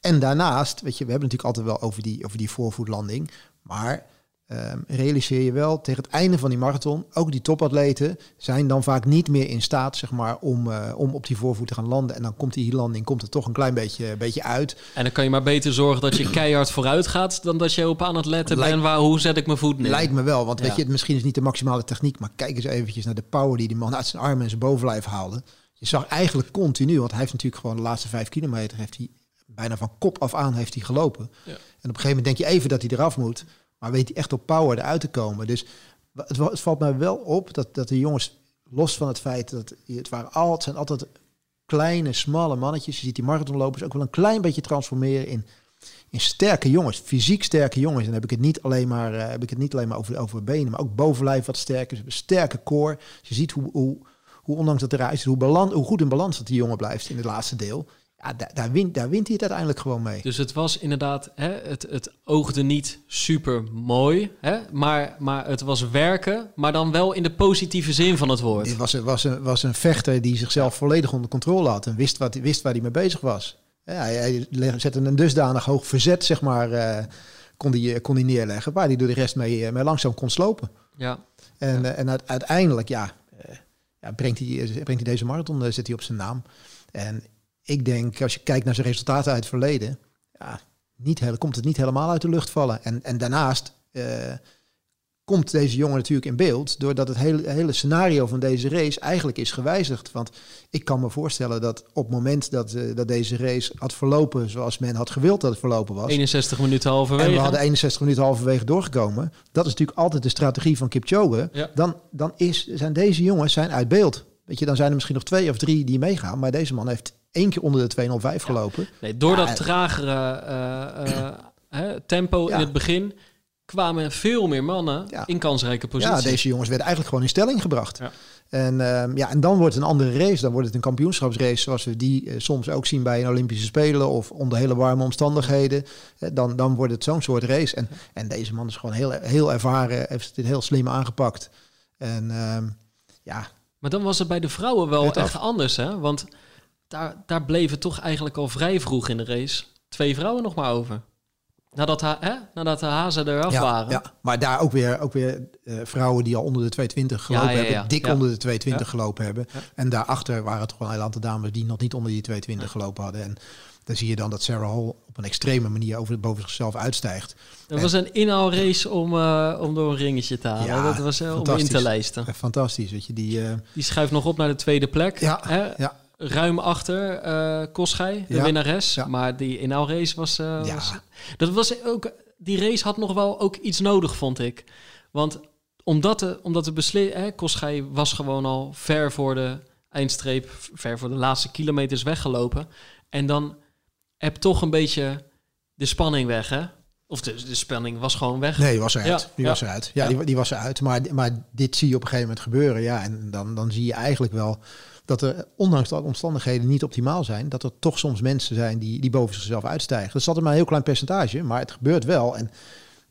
En daarnaast, weet je, we hebben natuurlijk altijd wel over die, over die voorvoetlanding. Maar ehm, realiseer je wel, tegen het einde van die marathon, ook die topatleten zijn dan vaak niet meer in staat, zeg maar, om, eh, om op die voorvoet te gaan landen. En dan komt die landing komt er toch een klein beetje, beetje uit. En dan kan je maar beter zorgen dat je keihard vooruit gaat... dan dat je op aan het letten Lijkt- bent waar, hoe zet ik mijn voet neer. Lijkt me wel, want weet je, misschien is het niet de maximale techniek, maar kijk eens eventjes naar de power die die man uit zijn armen en zijn bovenlijf haalde. Je zag eigenlijk continu, want hij heeft natuurlijk gewoon de laatste vijf kilometer, heeft hij bijna van kop af aan heeft hij gelopen. Ja. En op een gegeven moment denk je even dat hij eraf moet, maar weet hij echt op power eruit te komen. Dus het, valt mij wel op dat, dat de jongens, los van het feit dat het, waren al, het zijn altijd kleine, smalle mannetjes. Je ziet die marathonlopers ook wel een klein beetje transformeren in, in sterke jongens, fysiek sterke jongens. En dan heb ik het niet alleen maar, eh, heb ik het niet alleen maar over, over benen, maar ook bovenlijf wat sterker. Een sterke core. Dus je ziet hoe, hoe, hoe ondanks dat eruit ziet, hoe, hoe goed in balans dat die jongen blijft in het laatste deel. Ja, daar, daar, wint, daar wint hij het uiteindelijk gewoon mee. Dus het was inderdaad, hè, het, het oogde niet super mooi, hè, maar, maar het was werken, maar dan wel in de positieve zin van het woord. Dit was een, was, een, was een vechter die zichzelf volledig onder controle had en wist, wat, wist waar hij mee bezig was. Ja, hij, hij zette een dusdanig hoog verzet, zeg maar, eh, kon, die, kon die neerleggen, waar hij door de rest mee, eh, mee langzaam kon slopen. Ja, En, eh, en uite- uiteindelijk, ja, eh, ja brengt, hij, eh, brengt hij deze marathon, eh, zet hij op zijn naam. En ik denk, als je kijkt naar zijn resultaten uit het verleden, ja, niet komt het niet helemaal uit de lucht vallen. En, en daarnaast eh, komt deze jongen natuurlijk in beeld, doordat het hele, hele scenario van deze race eigenlijk is gewijzigd. Want ik kan me voorstellen dat op het moment dat, eh, dat deze race had verlopen zoals men had gewild dat het verlopen was, 61 minuten en halverwege. we hadden 61 minuten halverwege doorgekomen. Dat is natuurlijk altijd de strategie van Kipchoge. Ja. Dan, dan is, zijn deze jongens zijn uit beeld. Weet je, dan zijn er misschien nog twee of drie die meegaan. Maar deze man heeft één keer onder de 205 gelopen. Nee, door Ja, dat tragere eh, eh, hè, tempo Ja. in het begin kwamen veel meer mannen Ja. in kansrijke posities. Ja, deze jongens werden eigenlijk gewoon in stelling gebracht. Ja. En, ehm, ja, en dan wordt het een andere race. Dan wordt het een kampioenschapsrace zoals we die eh, soms ook zien bij een Olympische Spelen of onder hele warme omstandigheden. Dan, dan wordt het zo'n soort race. En, en deze man is gewoon heel, heel ervaren, heeft het heel slim aangepakt. En ehm, ja, Maar dan was het bij de vrouwen wel af. echt anders, hè? Want daar, daar bleven toch eigenlijk al vrij vroeg in de race twee vrouwen nog maar over. Nadat, ha hè? Nadat de hazen eraf ja, waren. ja, maar daar ook weer, ook weer eh, vrouwen die al onder de 220 gelopen Ja, ja, ja. hebben, dik onder de 220 gelopen hebben. En daarachter waren toch wel een aantal dames die nog niet onder die 220 gelopen hadden. En dan zie je dan dat Sarah Hall op een extreme manier over, boven zichzelf uitstijgt. Dat was een inhaalrace om, eh, om door een ringetje te halen. Ja, dat was eh, om in te lijsten. Fantastisch, weet je. Die, eh, Die schuift nog op naar de tweede plek. Ja, Hè? ja. Ruim achter Koschei, de Ja, winnares. ja. Maar die inhaalrace was, eh, Ja. was- Dat was ook... Die race had nog wel ook iets nodig, vond ik. Want omdat de, omdat de beslissing... Koschei was gewoon al ver voor de eindstreep... ver voor de laatste kilometers weggelopen. En dan heb toch een beetje de spanning weg, hè? Of de, de spanning was gewoon weg. nee, die was eruit. Ja, Die ja. was eruit. Ja, Ja. Die, die was eruit. Maar, maar dit zie je op een gegeven moment gebeuren. Ja, en dan, dan zie je eigenlijk wel dat er, ondanks dat omstandigheden niet optimaal zijn, dat er toch soms mensen zijn die, die boven zichzelf uitstijgen. Dat is altijd maar een heel klein percentage, maar het gebeurt wel. En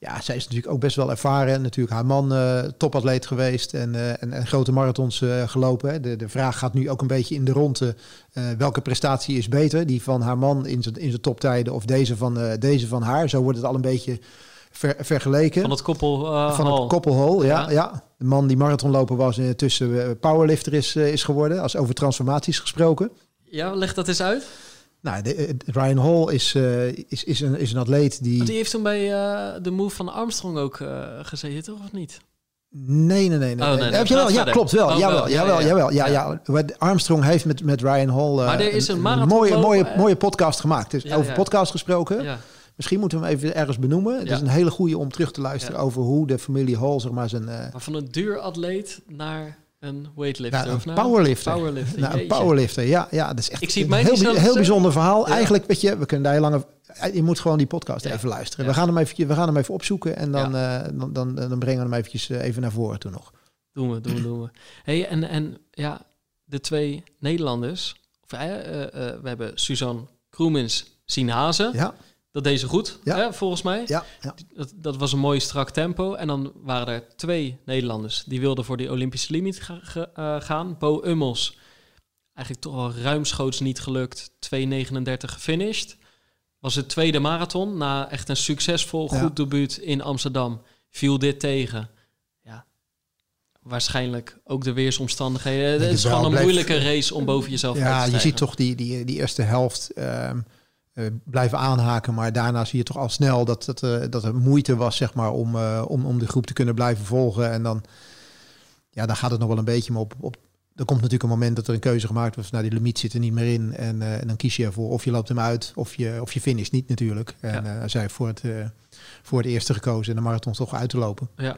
ja, zij is natuurlijk ook best wel ervaren. Natuurlijk haar man eh, topatleet geweest en, eh, en, en grote marathons eh, gelopen. De, de vraag gaat nu ook een beetje in de ronde. welke prestatie is beter? Die van haar man in zijn, toptijden of deze van, deze van haar? Zo wordt het al een beetje ver- vergeleken. Van het koppel eh, Van het koppelhol, ja, Ja. ja. De man die marathonloper was en tussen eh, powerlifter is, eh, is geworden. Als over transformaties gesproken. Ja, leg dat eens uit. Nou, de, eh, Ryan Hall is, eh, is, is, een, is een atleet die... Die heeft toen bij eh, de move van Armstrong ook eh, gezeten, toch? Of niet? Nee, nee, nee. nee. Oh, nee, nee, Heb je wel? Ja, klopt wel. Oh, jawel, wel. Ja, jawel, ja. jawel. Ja, Ja. Armstrong heeft met, met Ryan Hall eh, Maar er is een mooie, mooie, eh. mooie podcast gemaakt. Dus over podcast gesproken. Misschien moeten we hem even ergens benoemen. Het Ja. is een hele goede om terug te luisteren Ja. over hoe de familie Hall zeg maar zijn... eh, Maar van een duuratleet naar een weightlifter. Of een naar powerlifter. powerlifter. Nou, een powerlifter, ja, ja, dat is echt Ik zie het een heel, bij- bijzonder verhaal. Ja. Eigenlijk, weet je, we kunnen daar heel lang... over- Je moet gewoon die podcast even luisteren. We, gaan hem even, we gaan hem even opzoeken en dan, eh, dan, dan, dan brengen we hem eventjes eh, even naar voren toe nog. Doen we, doen we, doen we. Hey, en, en ja, de twee Nederlanders. Of, eh, eh, eh, we hebben Suzanne Kroemens zien hazen. Ja, Dat deed ze goed, Ja. hè, volgens mij. ja, ja. Dat, dat was een mooi strak tempo. En dan waren er twee Nederlanders die wilden voor die Olympische limiet ga- ge- eh, gaan. Bo Ummels, eigenlijk toch wel ruimschoots niet gelukt. 2.39 gefinished. Was het tweede marathon. Na echt een succesvol goed debuut in Amsterdam viel dit tegen. Ja, waarschijnlijk ook de weersomstandigheden. Het is gewoon een Blijft- moeilijke race om boven jezelf uit te Ja, je ziet toch die, die, die eerste helft ehm, eh, blijven aanhaken. Maar daarna zie je toch al snel dat, dat, eh, dat er moeite was zeg maar, om, eh, om, om de groep te kunnen blijven volgen. En dan, ja, dan gaat het nog wel een beetje. Maar op, op, er komt natuurlijk een moment dat er een keuze gemaakt wordt. Nou, die limiet zit er niet meer in. En, en dan kies je ervoor of je loopt hem uit of je, of je finisht niet natuurlijk. En Ja. zij voor het, voor het eerste gekozen en de marathon toch uit te lopen. Ja,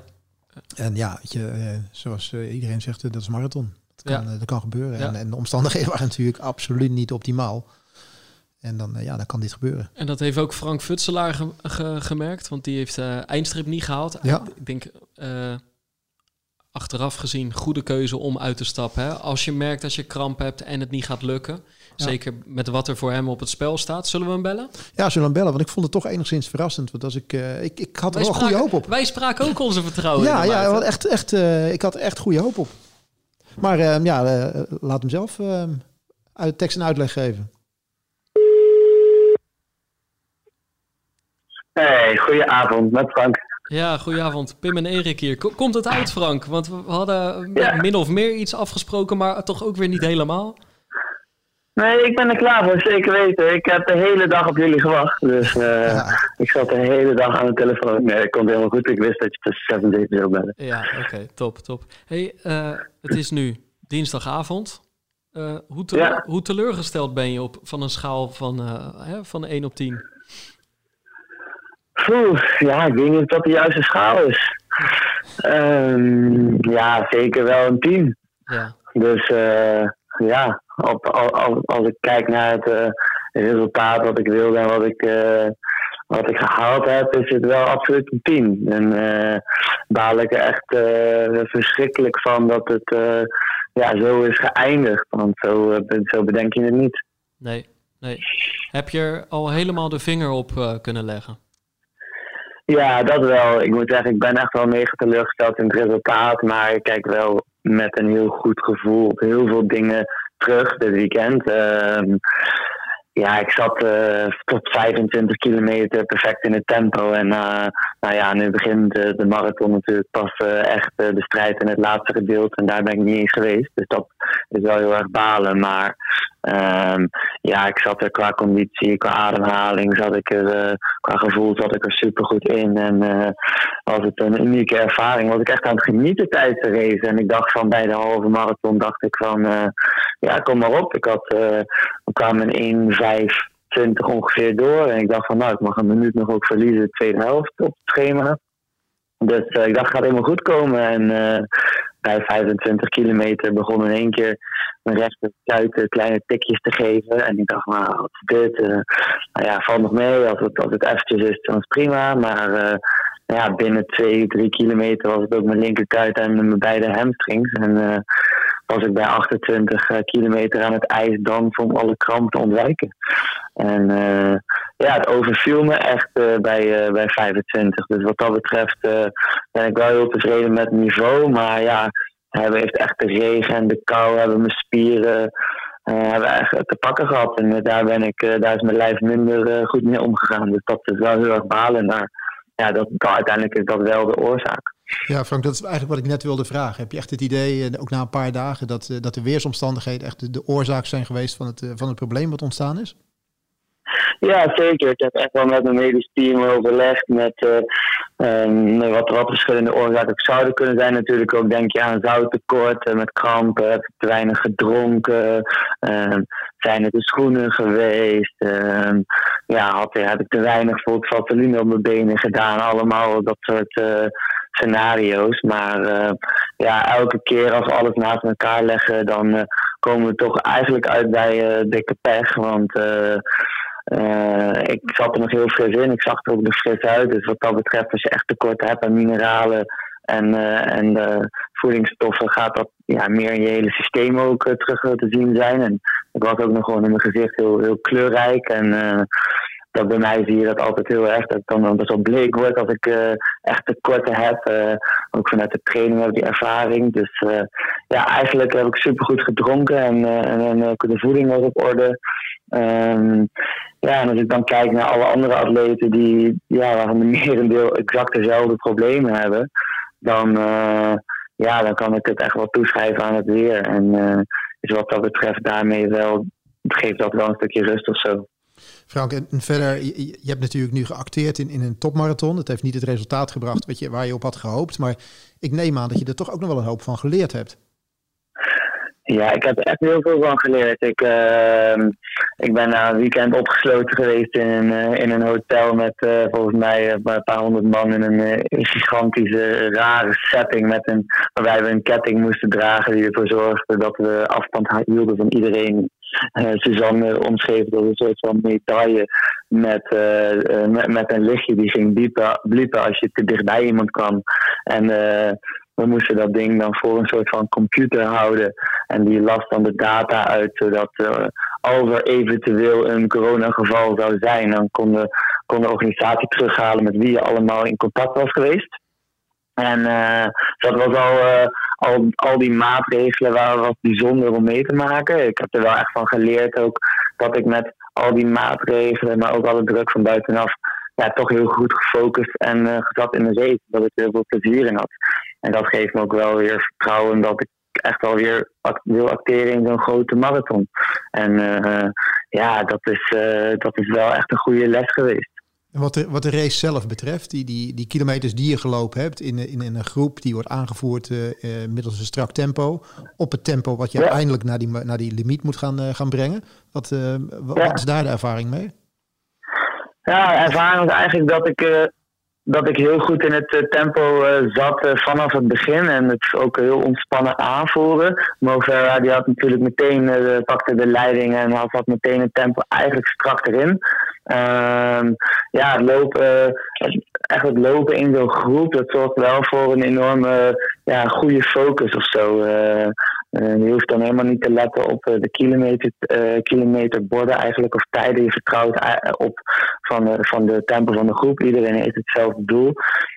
En ja, weet je, zoals iedereen zegt, dat is marathon. Dat kan, Ja. dat kan gebeuren. Ja. En, en de omstandigheden waren natuurlijk absoluut niet optimaal. En dan, eh, ja, dan kan dit gebeuren. En dat heeft ook Frank Futselaar ge- ge- gemerkt, want die heeft eh eindstrip niet gehaald. Ja. Ik denk eh, achteraf gezien goede keuze om uit te stappen. Hè? Als je merkt dat je kramp hebt en het niet gaat lukken, Ja. zeker met wat er voor hem op het spel staat, zullen we hem bellen? Ja, zullen we hem bellen? Want ik vond het toch enigszins verrassend. Want als ik, ik, ik had er Wij wel goede hoop op. Wij spraken ook onze vertrouwen. Ja, ja wat echt, echt, ik had echt goede hoop op. Maar eh, ja, laat hem zelf eh, uit tekst en uitleg geven. Hey, goedenavond, met Frank. Ja, goedenavond. Pim en Erik hier. Ko- Komt het uit, Frank? Want we hadden Ja. min of meer iets afgesproken, maar toch ook weer niet helemaal. Nee, ik ben er klaar voor, zeker weten. Ik heb de hele dag op jullie gewacht. Dus eh, Ja. ik zat de hele dag aan de telefoon. Nee, het komt helemaal goed. Ik wist dat je tussen 6 en 7 zou bellen. Ja, oké, top, top. hey, eh, het is nu dinsdagavond. Eh, hoe, Ja. hoe teleurgesteld ben je op, van een schaal van, eh, hè, van 1 op 10? Oeh, ja, ik weet niet of dat de juiste schaal is. Ehm, ja, zeker wel een 10. Ja, Dus eh, ja, op, al, al- als ik kijk naar het eh, resultaat wat ik wilde en wat ik, eh, wat ik gehaald heb, is het wel absoluut een 10. En eh baal ik er echt verschrikkelijk van dat het ja, zo is geëindigd. Want zo, zo bedenk je het niet. nee, nee. Heb je er al helemaal de vinger op kunnen leggen? Ja, dat wel. Ik moet zeggen, ik ben echt wel mega teleurgesteld in het resultaat. Maar ik kijk wel met een heel goed gevoel op heel veel dingen terug dit weekend. Ehm, ja, ik zat eh, tot 25 kilometer perfect in het tempo. En eh, nou ja, nu begint eh, de marathon natuurlijk pas eh, echt de strijd in het laatste gedeelte. En daar ben ik niet eens geweest. Dus dat is wel heel erg balen. Maar ehm, ja, ik zat er qua conditie, qua ademhaling, zat ik er, qua gevoel zat ik er super goed in. En was het een unieke ervaring. Was ik echt aan het genieten tijdens de race. En ik dacht van bij de halve marathon, dacht ik van, ja, kom maar op. Ik had, we kwamen in 1.5.20 ongeveer door. En ik dacht van, nou, ik mag een minuut nog ook verliezen, de tweede helft op het schema. Dus eh, ik dacht, gaat helemaal goed komen. En eh, bij 25 kilometer begon in één keer mijn rechterkuiten kleine tikjes te geven. En ik dacht, nou, wat is dit? Eh, nou ja, valt nog mee. Als het, als het eventjes is, dan is prima. Maar ja, binnen twee, drie kilometer was het ook mijn linkerkuit en mijn beide hamstrings. En was ik bij 28 eh, kilometer aan het ijs dansen om alle kramp te ontwijken. En eh, ja, het overviel me echt eh, bij, bij 25. Dus wat dat betreft ben ik wel heel tevreden met het niveau. Maar ja, hebben heeft echt de regen en de kou, hebben mijn spieren hebben echt te pakken gehad. En daar, ben ik, daar is mijn lijf minder goed mee omgegaan. Dus dat is wel heel erg balen. Maar ja, dat, dat, uiteindelijk is dat wel de oorzaak. Ja, Frank, dat is eigenlijk wat ik net wilde vragen. Heb je echt het idee, eh, ook na een paar dagen, dat, eh, dat de weersomstandigheden echt de, oorzaak zijn geweest van het, eh, van het probleem wat ontstaan is? Ja, zeker. Ik heb echt wel met mijn medisch team overlegd met um, wat, wat verschillende oorzaken zouden kunnen zijn. Natuurlijk ook denk je aan zouttekort, met krampen, heb ik te weinig gedronken, uh, zijn er de schoenen geweest, uh, ja, had, heb ik te weinig vaseline op mijn benen gedaan, allemaal dat soort scenario's. Maar uh, ja, elke keer als we alles naast elkaar leggen, dan uh, komen we toch eigenlijk uit bij uh, dikke pech. Want ik zat er nog heel fris in. Ik zag er ook nog fris uit. Dus wat dat betreft, als je echt tekort hebt aan mineralen, en, en voedingsstoffen gaat dat ja, meer in je hele systeem ook terug te zien zijn. En ik was ook nog gewoon in mijn gezicht heel, heel kleurrijk. En dat bij mij zie je dat altijd heel erg. Dat ik dan best wel bleek word als ik uh, echt tekorten heb. Uh, ook vanuit de training heb ik die ervaring. Dus uh, ja, eigenlijk heb ik supergoed gedronken en, en, en de voeding was op orde. Um, ja, en als ik dan kijk naar alle andere atleten die, ja, waarvan de merendeel exact dezelfde problemen hebben, dan, ja, dan kan ik het echt wel toeschrijven aan het weer. En is wat dat betreft daarmee wel, geeft dat wel een stukje rust of zo. Frank, en verder, je, hebt natuurlijk nu geacteerd in, in een topmarathon. Het heeft niet het resultaat gebracht wat je, waar je op had gehoopt. Maar ik neem aan dat je er toch ook nog wel een hoop van geleerd hebt. Ja, ik heb echt heel veel van geleerd. Ik, uh, ik ben na een weekend opgesloten geweest in een, uh, in een hotel met uh, volgens mij een paar honderd man in een uh, gigantische, rare setting. Met een, waarbij we een ketting moesten dragen die ervoor zorgde dat we afstand hielden van iedereen. Suzanne omschreef dat een soort van medaille met, met, met, een lichtje die ging bliepen, bliepen als je te dichtbij iemand kwam. En we moesten dat ding dan voor een soort van computer houden. En die las dan de data uit, zodat uh, als er eventueel een coronageval zou zijn, dan kon de, kon de organisatie terughalen met wie je allemaal in contact was geweest. En uh, dat was al, uh, al, al die maatregelen waren wat bijzonder om mee te maken. Ik heb er wel echt van geleerd ook dat ik met al die maatregelen, maar ook alle druk van buitenaf, ja, toch heel goed gefocust en uh, gezat in de zee. Dat ik heel veel plezier in had. En dat geeft me ook wel weer vertrouwen dat ik echt wel weer wil acteren in zo'n grote marathon. En ja, dat is, dat is wel echt een goede les geweest. En wat de, wat de race zelf betreft, die, die, die kilometers die je gelopen hebt in, in, in een groep die wordt aangevoerd uh, middels een strak tempo, op het tempo wat je ja. uiteindelijk naar die, naar die limiet moet gaan, gaan brengen. Wat, wat, ja. wat is daar de ervaring mee? Ja, ervaring is eigenlijk dat ik dat ik heel goed in het uh, tempo uh, zat uh, vanaf het begin en het ook heel ontspannen aanvoeren. Movera die had natuurlijk meteen pakte de leiding en had, had meteen het tempo eigenlijk strak erin. Ehm, ja, het lopen, echt het lopen in zo'n groep, dat zorgt wel voor een enorme ja, goede focus of zo. je hoeft dan helemaal niet te letten op de kilometer, kilometerborden eigenlijk of tijden. Je vertrouwt op van, de, van de tempo van de groep. Iedereen heeft hetzelfde doel.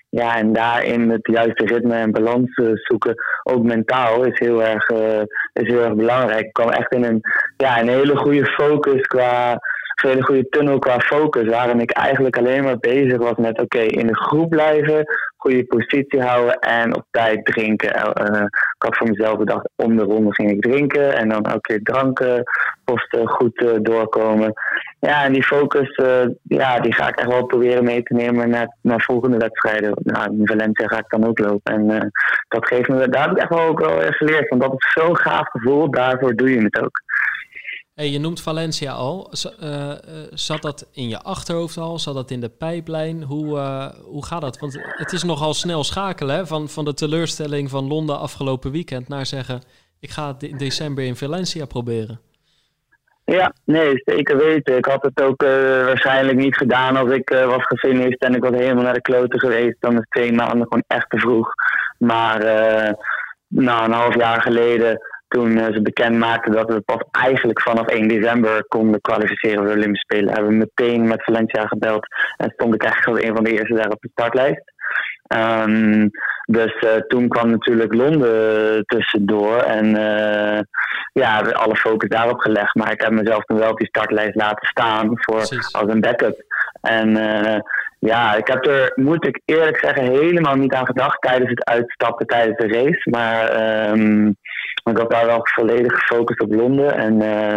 Ja, en daarin het juiste ritme en balans zoeken, ook mentaal, is heel erg, uh, is heel erg belangrijk. Ik kwam echt in een, ja, een hele goede focus qua hele goede tunnel qua focus. Waarin ik eigenlijk alleen maar bezig was met oké, in de groep blijven, goede positie houden en op tijd drinken. Uh, ik had voor mezelf bedacht, om de ronde ging ik drinken en dan ook weer dranken, posten goed uh, doorkomen. Ja, en die focus, ja, die ga ik echt wel proberen mee te nemen naar, naar volgende wedstrijden. Nou, in Valencia ga ik dan ook lopen. En dat geeft me, daar heb ik echt wel ook wel geleerd. Want dat is zo'n gaaf gevoel, daarvoor doe je het ook. Hey, je noemt Valencia al. Uh, zat dat in je achterhoofd al? Zat dat in de pijplijn? Hoe, uh, hoe gaat dat? Want het is nogal snel schakelen hè? Van, van de teleurstelling van Londen afgelopen weekend naar zeggen: ik ga het in december in Valencia proberen. Ja, nee, zeker weten. Ik had het ook waarschijnlijk niet gedaan als ik was gefinished en ik was helemaal naar de kloten geweest. Dan is twee maanden gewoon echt te vroeg. Maar na een half jaar geleden toen uh, ze bekend maakten dat we pas eigenlijk vanaf 1 december konden kwalificeren voor de Olympische Spelen, hebben we meteen met Valencia gebeld en stond ik eigenlijk als een van de eerste daar op de startlijst. Um, dus uh, toen kwam natuurlijk Londen tussendoor en uh, ja, alle focus daarop gelegd. Maar ik heb mezelf toen wel op die startlijst laten staan voor, als een backup. En uh, ja, ik heb er, moet ik eerlijk zeggen, helemaal niet aan gedacht tijdens het uitstappen tijdens de race. Maar um, ik had daar wel volledig gefocust op Londen. En, uh,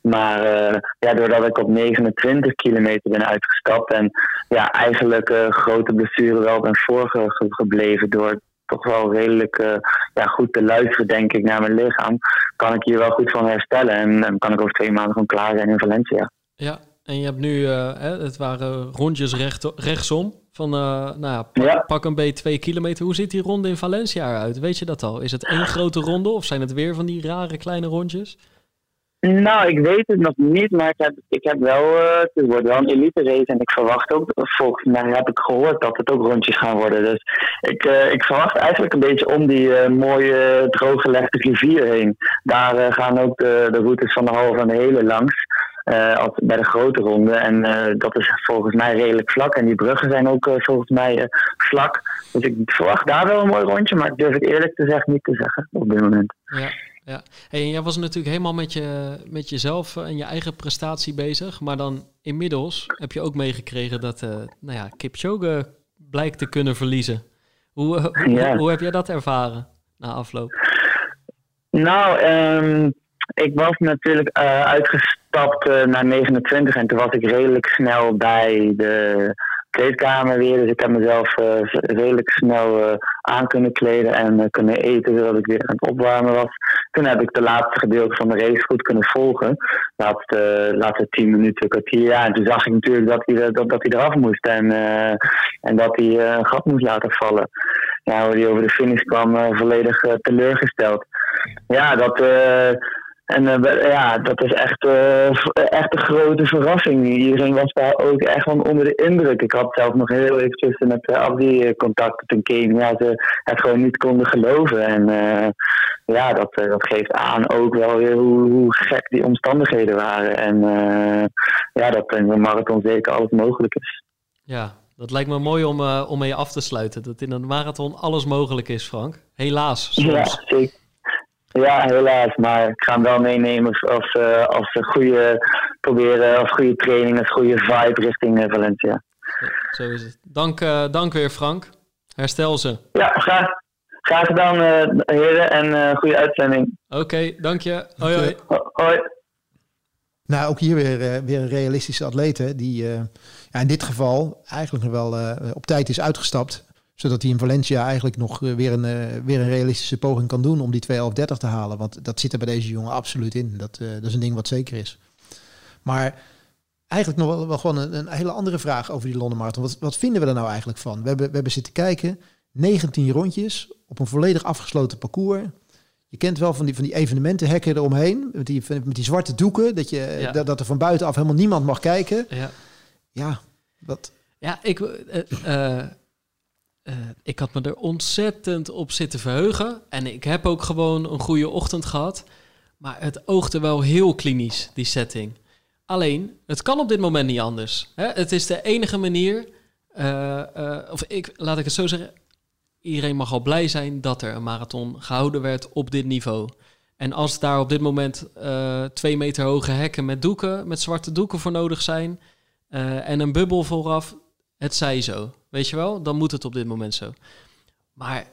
maar uh, ja, doordat ik op 29 kilometer ben uitgestapt en ja, eigenlijk uh, grote blessure wel ben voorgebleven door toch wel redelijk ja, goed te luisteren, denk ik, naar mijn lichaam, kan ik hier wel goed van herstellen. En dan kan ik over twee maanden gewoon klaar zijn in Valencia. Ja, en je hebt nu, hè, het waren rondjes recht, rechtsom. Van, nou ja, pak, ja. pak een beetje twee kilometer. Hoe ziet die ronde in Valencia eruit? Weet je dat al? Is het één grote ronde of zijn het weer van die rare kleine rondjes? Nou, ik weet het nog niet, maar ik heb, ik heb wel, uh, het wordt wel een elite race en ik verwacht ook, volgens mij heb ik gehoord dat het ook rondjes gaan worden. Dus ik, uh, ik verwacht eigenlijk een beetje om die uh, mooie drooggelegde rivier heen. Daar gaan ook de, de routes van de halve en de hele langs. Als bij de grote ronde. En dat is volgens mij redelijk vlak. En die bruggen zijn ook volgens mij vlak. Dus ik verwacht daar wel een mooi rondje, maar ik durf het eerlijk te zeggen niet te zeggen op dit moment. Ja ja. Hey, en jij was natuurlijk helemaal met, je, met jezelf en je eigen prestatie bezig. Maar dan inmiddels heb je ook meegekregen dat uh, nou ja, Kipchoge blijkt te kunnen verliezen. Hoe, hoe, hoe, heb jij dat ervaren na afloop? Nou, um, ik was natuurlijk uh, uh, naar 29 en toen was ik redelijk snel bij de kleedkamer weer. Dus ik heb mezelf uh, redelijk snel uh, aan kunnen kleden en kunnen eten zodat ik weer aan het opwarmen was. Toen heb ik de laatste gedeelte van de race goed kunnen volgen. Laatste, laatste tien minuten, kwartier. Ja, en toen zag ik natuurlijk dat hij, dat, dat hij eraf moest en, en dat hij een gat moest laten vallen. Ja, hoe hij over de finish kwam, volledig teleurgesteld. Ja, dat en uh, ja, dat is echt, uh, echt een grote verrassing. Iedereen was daar ook echt van onder de indruk. Ik had zelf nog heel eventjes met uh, Abdi contact toen Kenia ze het gewoon niet konden geloven. En ja, dat, dat geeft aan ook wel weer hoe, hoe gek die omstandigheden waren. En ja, dat in een marathon zeker alles mogelijk is. Ja, dat lijkt me mooi om, om mee af te sluiten. Dat in een marathon alles mogelijk is, Frank. Helaas. Soms. Ja, zeker. Ja, helaas. Maar ik ga hem wel meenemen als, uh, als een goede, proberen, als goede training, als goede vibe richting uh, Valencia. Ja, zo is het. Dank, uh, dank weer, Frank. Herstel ze. Ja, graag, graag gedaan, heren. En goede uitzending. Oké, okay, dank je. Hoi, hoi. Hoi. Nou, ook hier weer, weer een realistische atleet, die ja, in dit geval eigenlijk nog wel op tijd is uitgestapt zodat hij in Valencia eigenlijk nog eh, weer een, uh, weer een realistische poging kan doen om die 2.11.30 te halen. Want dat zit er bij deze jongen absoluut in. Dat, uh, dat is een ding wat zeker is. Maar eigenlijk nog wel, wel gewoon een, een, hele andere vraag over die Londen Marathon. Wat, wat vinden we er nou eigenlijk van? We hebben, we hebben zitten kijken, 19 rondjes op een volledig afgesloten parcours. Je kent wel van die, van die evenementenhekken eromheen, met die, met die zwarte doeken, dat, je, ja. dat, dat er van buitenaf helemaal niemand mag kijken. Ja, ja wat... Ja, ik... Uh, ik had me er ontzettend op zitten verheugen. En ik heb ook gewoon een goede ochtend gehad. Maar het oogde wel heel klinisch, die setting. Alleen, het kan op dit moment niet anders. Hè? Het is de enige manier. Uh, uh, of ik, laat ik het zo zeggen. Iedereen mag al blij zijn dat er een marathon gehouden werd op dit niveau. En als daar op dit moment twee meter hoge hekken met doeken, met zwarte doeken voor nodig zijn. en een bubbel vooraf, het zij zo. Weet je wel, dan moet het op dit moment zo. Maar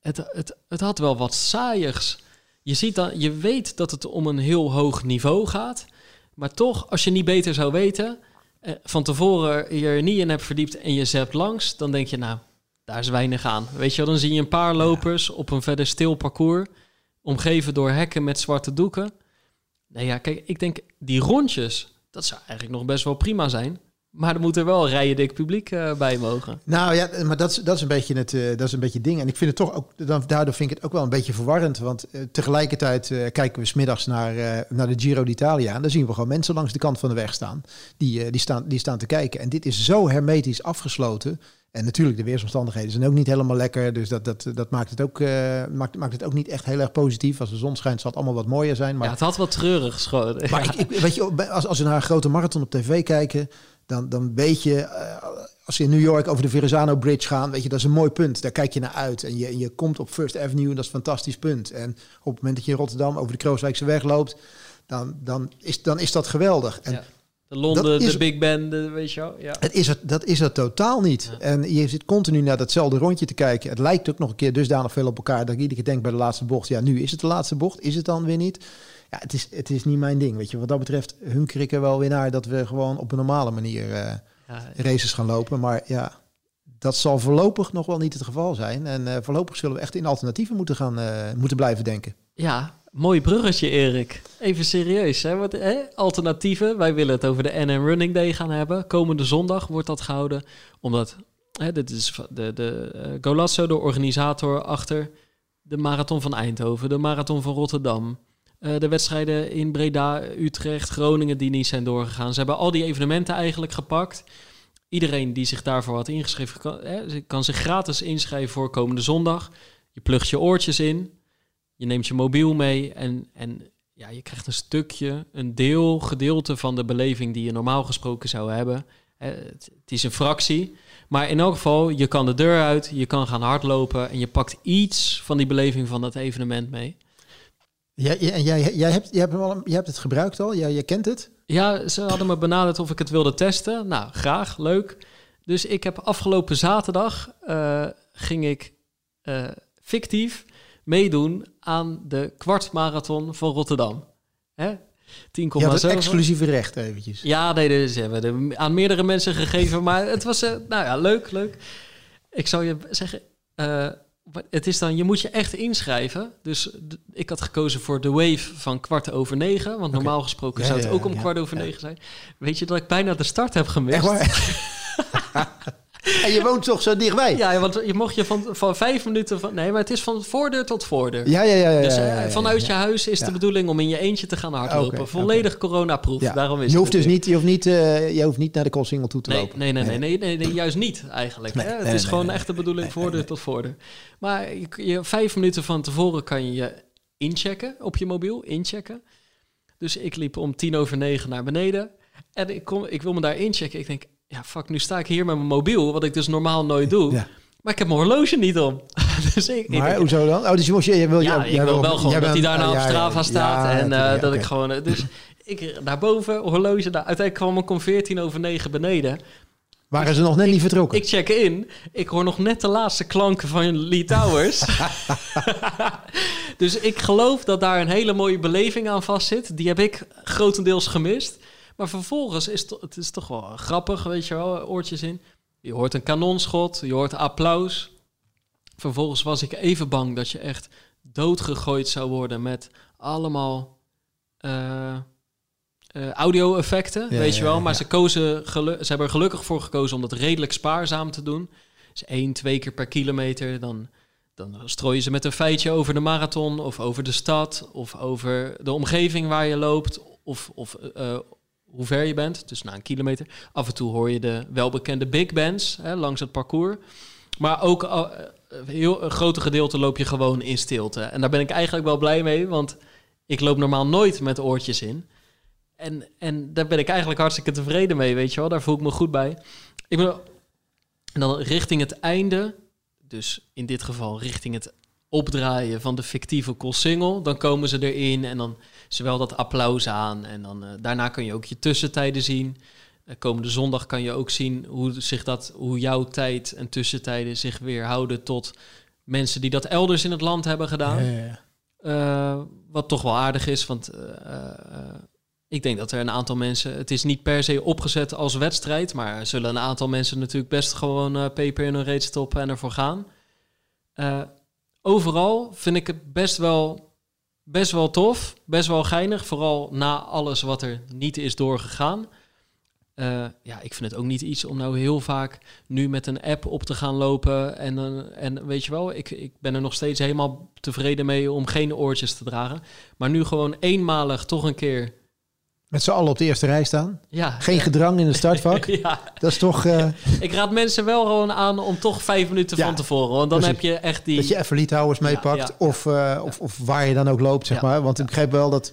het, het, het had wel wat saaiers. Je, ziet dan, je weet dat het om een heel hoog niveau gaat. Maar toch, als je niet beter zou weten, eh, van tevoren je er niet in hebt verdiept en je zet langs, dan denk je, nou, daar is weinig aan. Weet je wel, dan zie je een paar lopers op een verder stil parcours, omgeven door hekken met zwarte doeken. Nou ja, kijk, ik denk, die rondjes, dat zou eigenlijk nog best wel prima zijn. Maar er moet er wel rijen dik publiek uh, bij mogen. Nou ja, maar dat is, dat is een beetje het, uh, dat is een beetje het ding. En ik vind het toch ook, dan, daardoor vind ik het ook wel een beetje verwarrend. Want uh, tegelijkertijd kijken we smiddags naar, naar de Giro d'Italia. En dan zien we gewoon mensen langs de kant van de weg staan die, die, staan. die staan te kijken. En dit is zo hermetisch afgesloten. En natuurlijk, de weersomstandigheden zijn ook niet helemaal lekker. Dus dat, dat, dat maakt, het ook, maakt, maakt het ook niet echt heel erg positief. Als de zon schijnt, zal het allemaal wat mooier zijn. Maar, ja, het had wat treurig schoon. Maar ik, ik, weet je, als, als we naar een grote marathon op tv kijken dan, dan weet je, uh, als je in New York over de Verrazano Bridge gaan, weet je, dat is een mooi punt. Daar kijk je naar uit. En je, en je komt op First Avenue en dat is een fantastisch punt. En op het moment dat je in Rotterdam over de Krooswijkse weg loopt, dan, dan, is, dan is dat geweldig. En ja. De Londen, is, de Big Ben, de, weet je wel. Ja. Het is het, dat is het totaal niet. Ja. En je zit continu naar datzelfde rondje te kijken. Het lijkt ook nog een keer dusdanig veel op elkaar dat ik iedere keer denk bij de laatste bocht, ja, nu is het de laatste bocht. Is het dan weer niet? Ja, het is, het is niet mijn ding. Weet je, wat dat betreft hunker ik er wel weer naar dat we gewoon op een normale manier uh, ja, races gaan lopen. Maar ja, dat zal voorlopig nog wel niet het geval zijn. En uh, voorlopig zullen we echt in alternatieven moeten gaan uh, moeten blijven denken. Ja, mooi bruggetje, Erik. Even serieus, hè? Wat, hè? Alternatieven. Wij willen het over de NN Running Day gaan hebben. Komende zondag wordt dat gehouden. Omdat, hè, dit is de, de uh, Golazzo, de organisator achter de Marathon van Eindhoven, de Marathon van Rotterdam. Eh, de wedstrijden in Breda, Utrecht, Groningen die niet zijn doorgegaan. Ze hebben al die evenementen eigenlijk gepakt. Iedereen die zich daarvoor had ingeschreven, kan, hè, kan zich gratis inschrijven voor komende zondag. Je plugt je oortjes in, je neemt je mobiel mee en, en ja, je krijgt een stukje, een deel, gedeelte van de beleving die je normaal gesproken zou hebben. Het is een fractie, maar in elk geval, je kan de deur uit, je kan gaan hardlopen en je pakt iets van die beleving van dat evenement mee. Jij, jij, jij, jij, hebt, jij, hebt, al, jij hebt het gebruikt al, jij, jij kent het. Ja, ze hadden me benaderd of ik het wilde testen. Nou, graag, leuk. Dus ik heb afgelopen zaterdag eh, ging ik eh, fictief meedoen aan de kwartmarathon van Rotterdam. Hè? 10,7. Je had het exclusieve recht eventjes. Ja, nee, dus ze hebben het aan meerdere mensen gegeven, maar het was, eh, nou ja, leuk, leuk. Ik zou je zeggen, het is dan, je moet je echt inschrijven. Dus ik had gekozen voor de wave van kwart over negen, want normaal gesproken Ja, zou het ja, ook om ja, kwart over negen zijn. Weet je dat ik bijna de start heb gemist? Echt waar? en je woont toch zo dichtbij? Ja, want je mocht je van, van vijf minuten van, nee, maar het is van voordeur tot voordeur. ja, ja. ja, ja, Dus ja, eh, ja, vanuit je huis is de bedoeling om in je eentje te gaan hardlopen. Volledig coronaproof. Ja. Daarom is je hoeft dus niet, je hoeft niet, eh, je hoeft niet naar de Koolsingel toe te Nee, lopen. nee, nee, nee, nee, nee, nee, juist niet eigenlijk. Nee? Het is gewoon echt de bedoeling voordeur tot voordeur. Maar je, je, vijf minuten van tevoren kan je je inchecken op je mobiel, inchecken. Dus ik liep om tien over negen naar beneden. En ik, kom, ik wil me daar inchecken. Ik denk, ja fuck, nu sta ik hier met mijn mobiel, wat ik dus normaal nooit doe. Ja. Maar ik heb mijn horloge niet om. dus ik, ik Maar denk, hoezo dan? Oh, dus je, moest, je, je wil, ja, jij- ik wil wel gewoon dat hij daarna op ja, ja, Strava staat. en eh, dat ik gewoon... eh, Dus ik daarboven, horloge, daar, uiteindelijk kwam ik om 14 over 9 beneden. Waren ze nog net niet vertrokken? Ik check in. Ik hoor nog net de laatste klanken van Lee Towers. dus ik geloof dat daar een hele mooie beleving aan vastzit. Die heb ik grotendeels gemist. Maar vervolgens is het, het is toch wel grappig, weet je wel, oortjes in. Je hoort een kanonschot, je hoort applaus. Vervolgens was ik even bang dat je echt doodgegooid zou worden met allemaal eh, audio-effecten, Ja, weet je wel. ja, Maar ja. ze, kozen ze hebben er gelukkig voor gekozen om dat redelijk spaarzaam te doen. Dus één, twee keer per kilometer. Dan, dan strooien ze met een feitje over de marathon of over de stad of over de omgeving waar je loopt of, of eh, hoe ver je bent. Dus na een kilometer. Af en toe hoor je de welbekende big bands hè, langs het parcours. Maar ook eh, heel, een grote gedeelte loop je gewoon in stilte. En daar ben ik eigenlijk wel blij mee, want ik loop normaal nooit met oortjes in. En, en daar ben ik eigenlijk hartstikke tevreden mee, weet je wel. Daar voel ik me goed bij. Ik ben en dan richting het einde, dus in dit geval richting het opdraaien van de fictieve Koolsingel, dan komen ze erin en dan zowel dat applaus aan en dan eh, daarna kun je ook je tussentijden zien. Eh, komende zondag kan je ook zien hoe zich dat, hoe jouw tijd en tussentijden zich weer houden tot mensen die dat elders in het land hebben gedaan. Ja, ja. Eh, wat toch wel aardig is, want ik denk dat er een aantal mensen... Het is niet per se opgezet als wedstrijd... maar er zullen een aantal mensen natuurlijk best gewoon peper in hun reet stoppen en ervoor gaan. Overal vind ik het best wel, best wel tof, best wel geinig. Vooral na alles wat er niet is doorgegaan. Eh, ja, ik vind het ook niet iets om nou heel vaak nu met een app op te gaan lopen. En, eh, en weet je wel, ik, ik ben er nog steeds helemaal tevreden mee om geen oortjes te dragen. Maar nu gewoon eenmalig toch een keer. Met z'n allen op de eerste rij staan. Ja, Geen gedrang in het startvak. ja, Dat is toch eh, ik raad mensen wel gewoon aan om toch vijf minuten van tevoren. Want dan precies. heb je echt die. dat je even liedhouders meepakt. Of, eh, of, of waar je dan ook loopt, zeg maar. Want ik begrijp wel dat...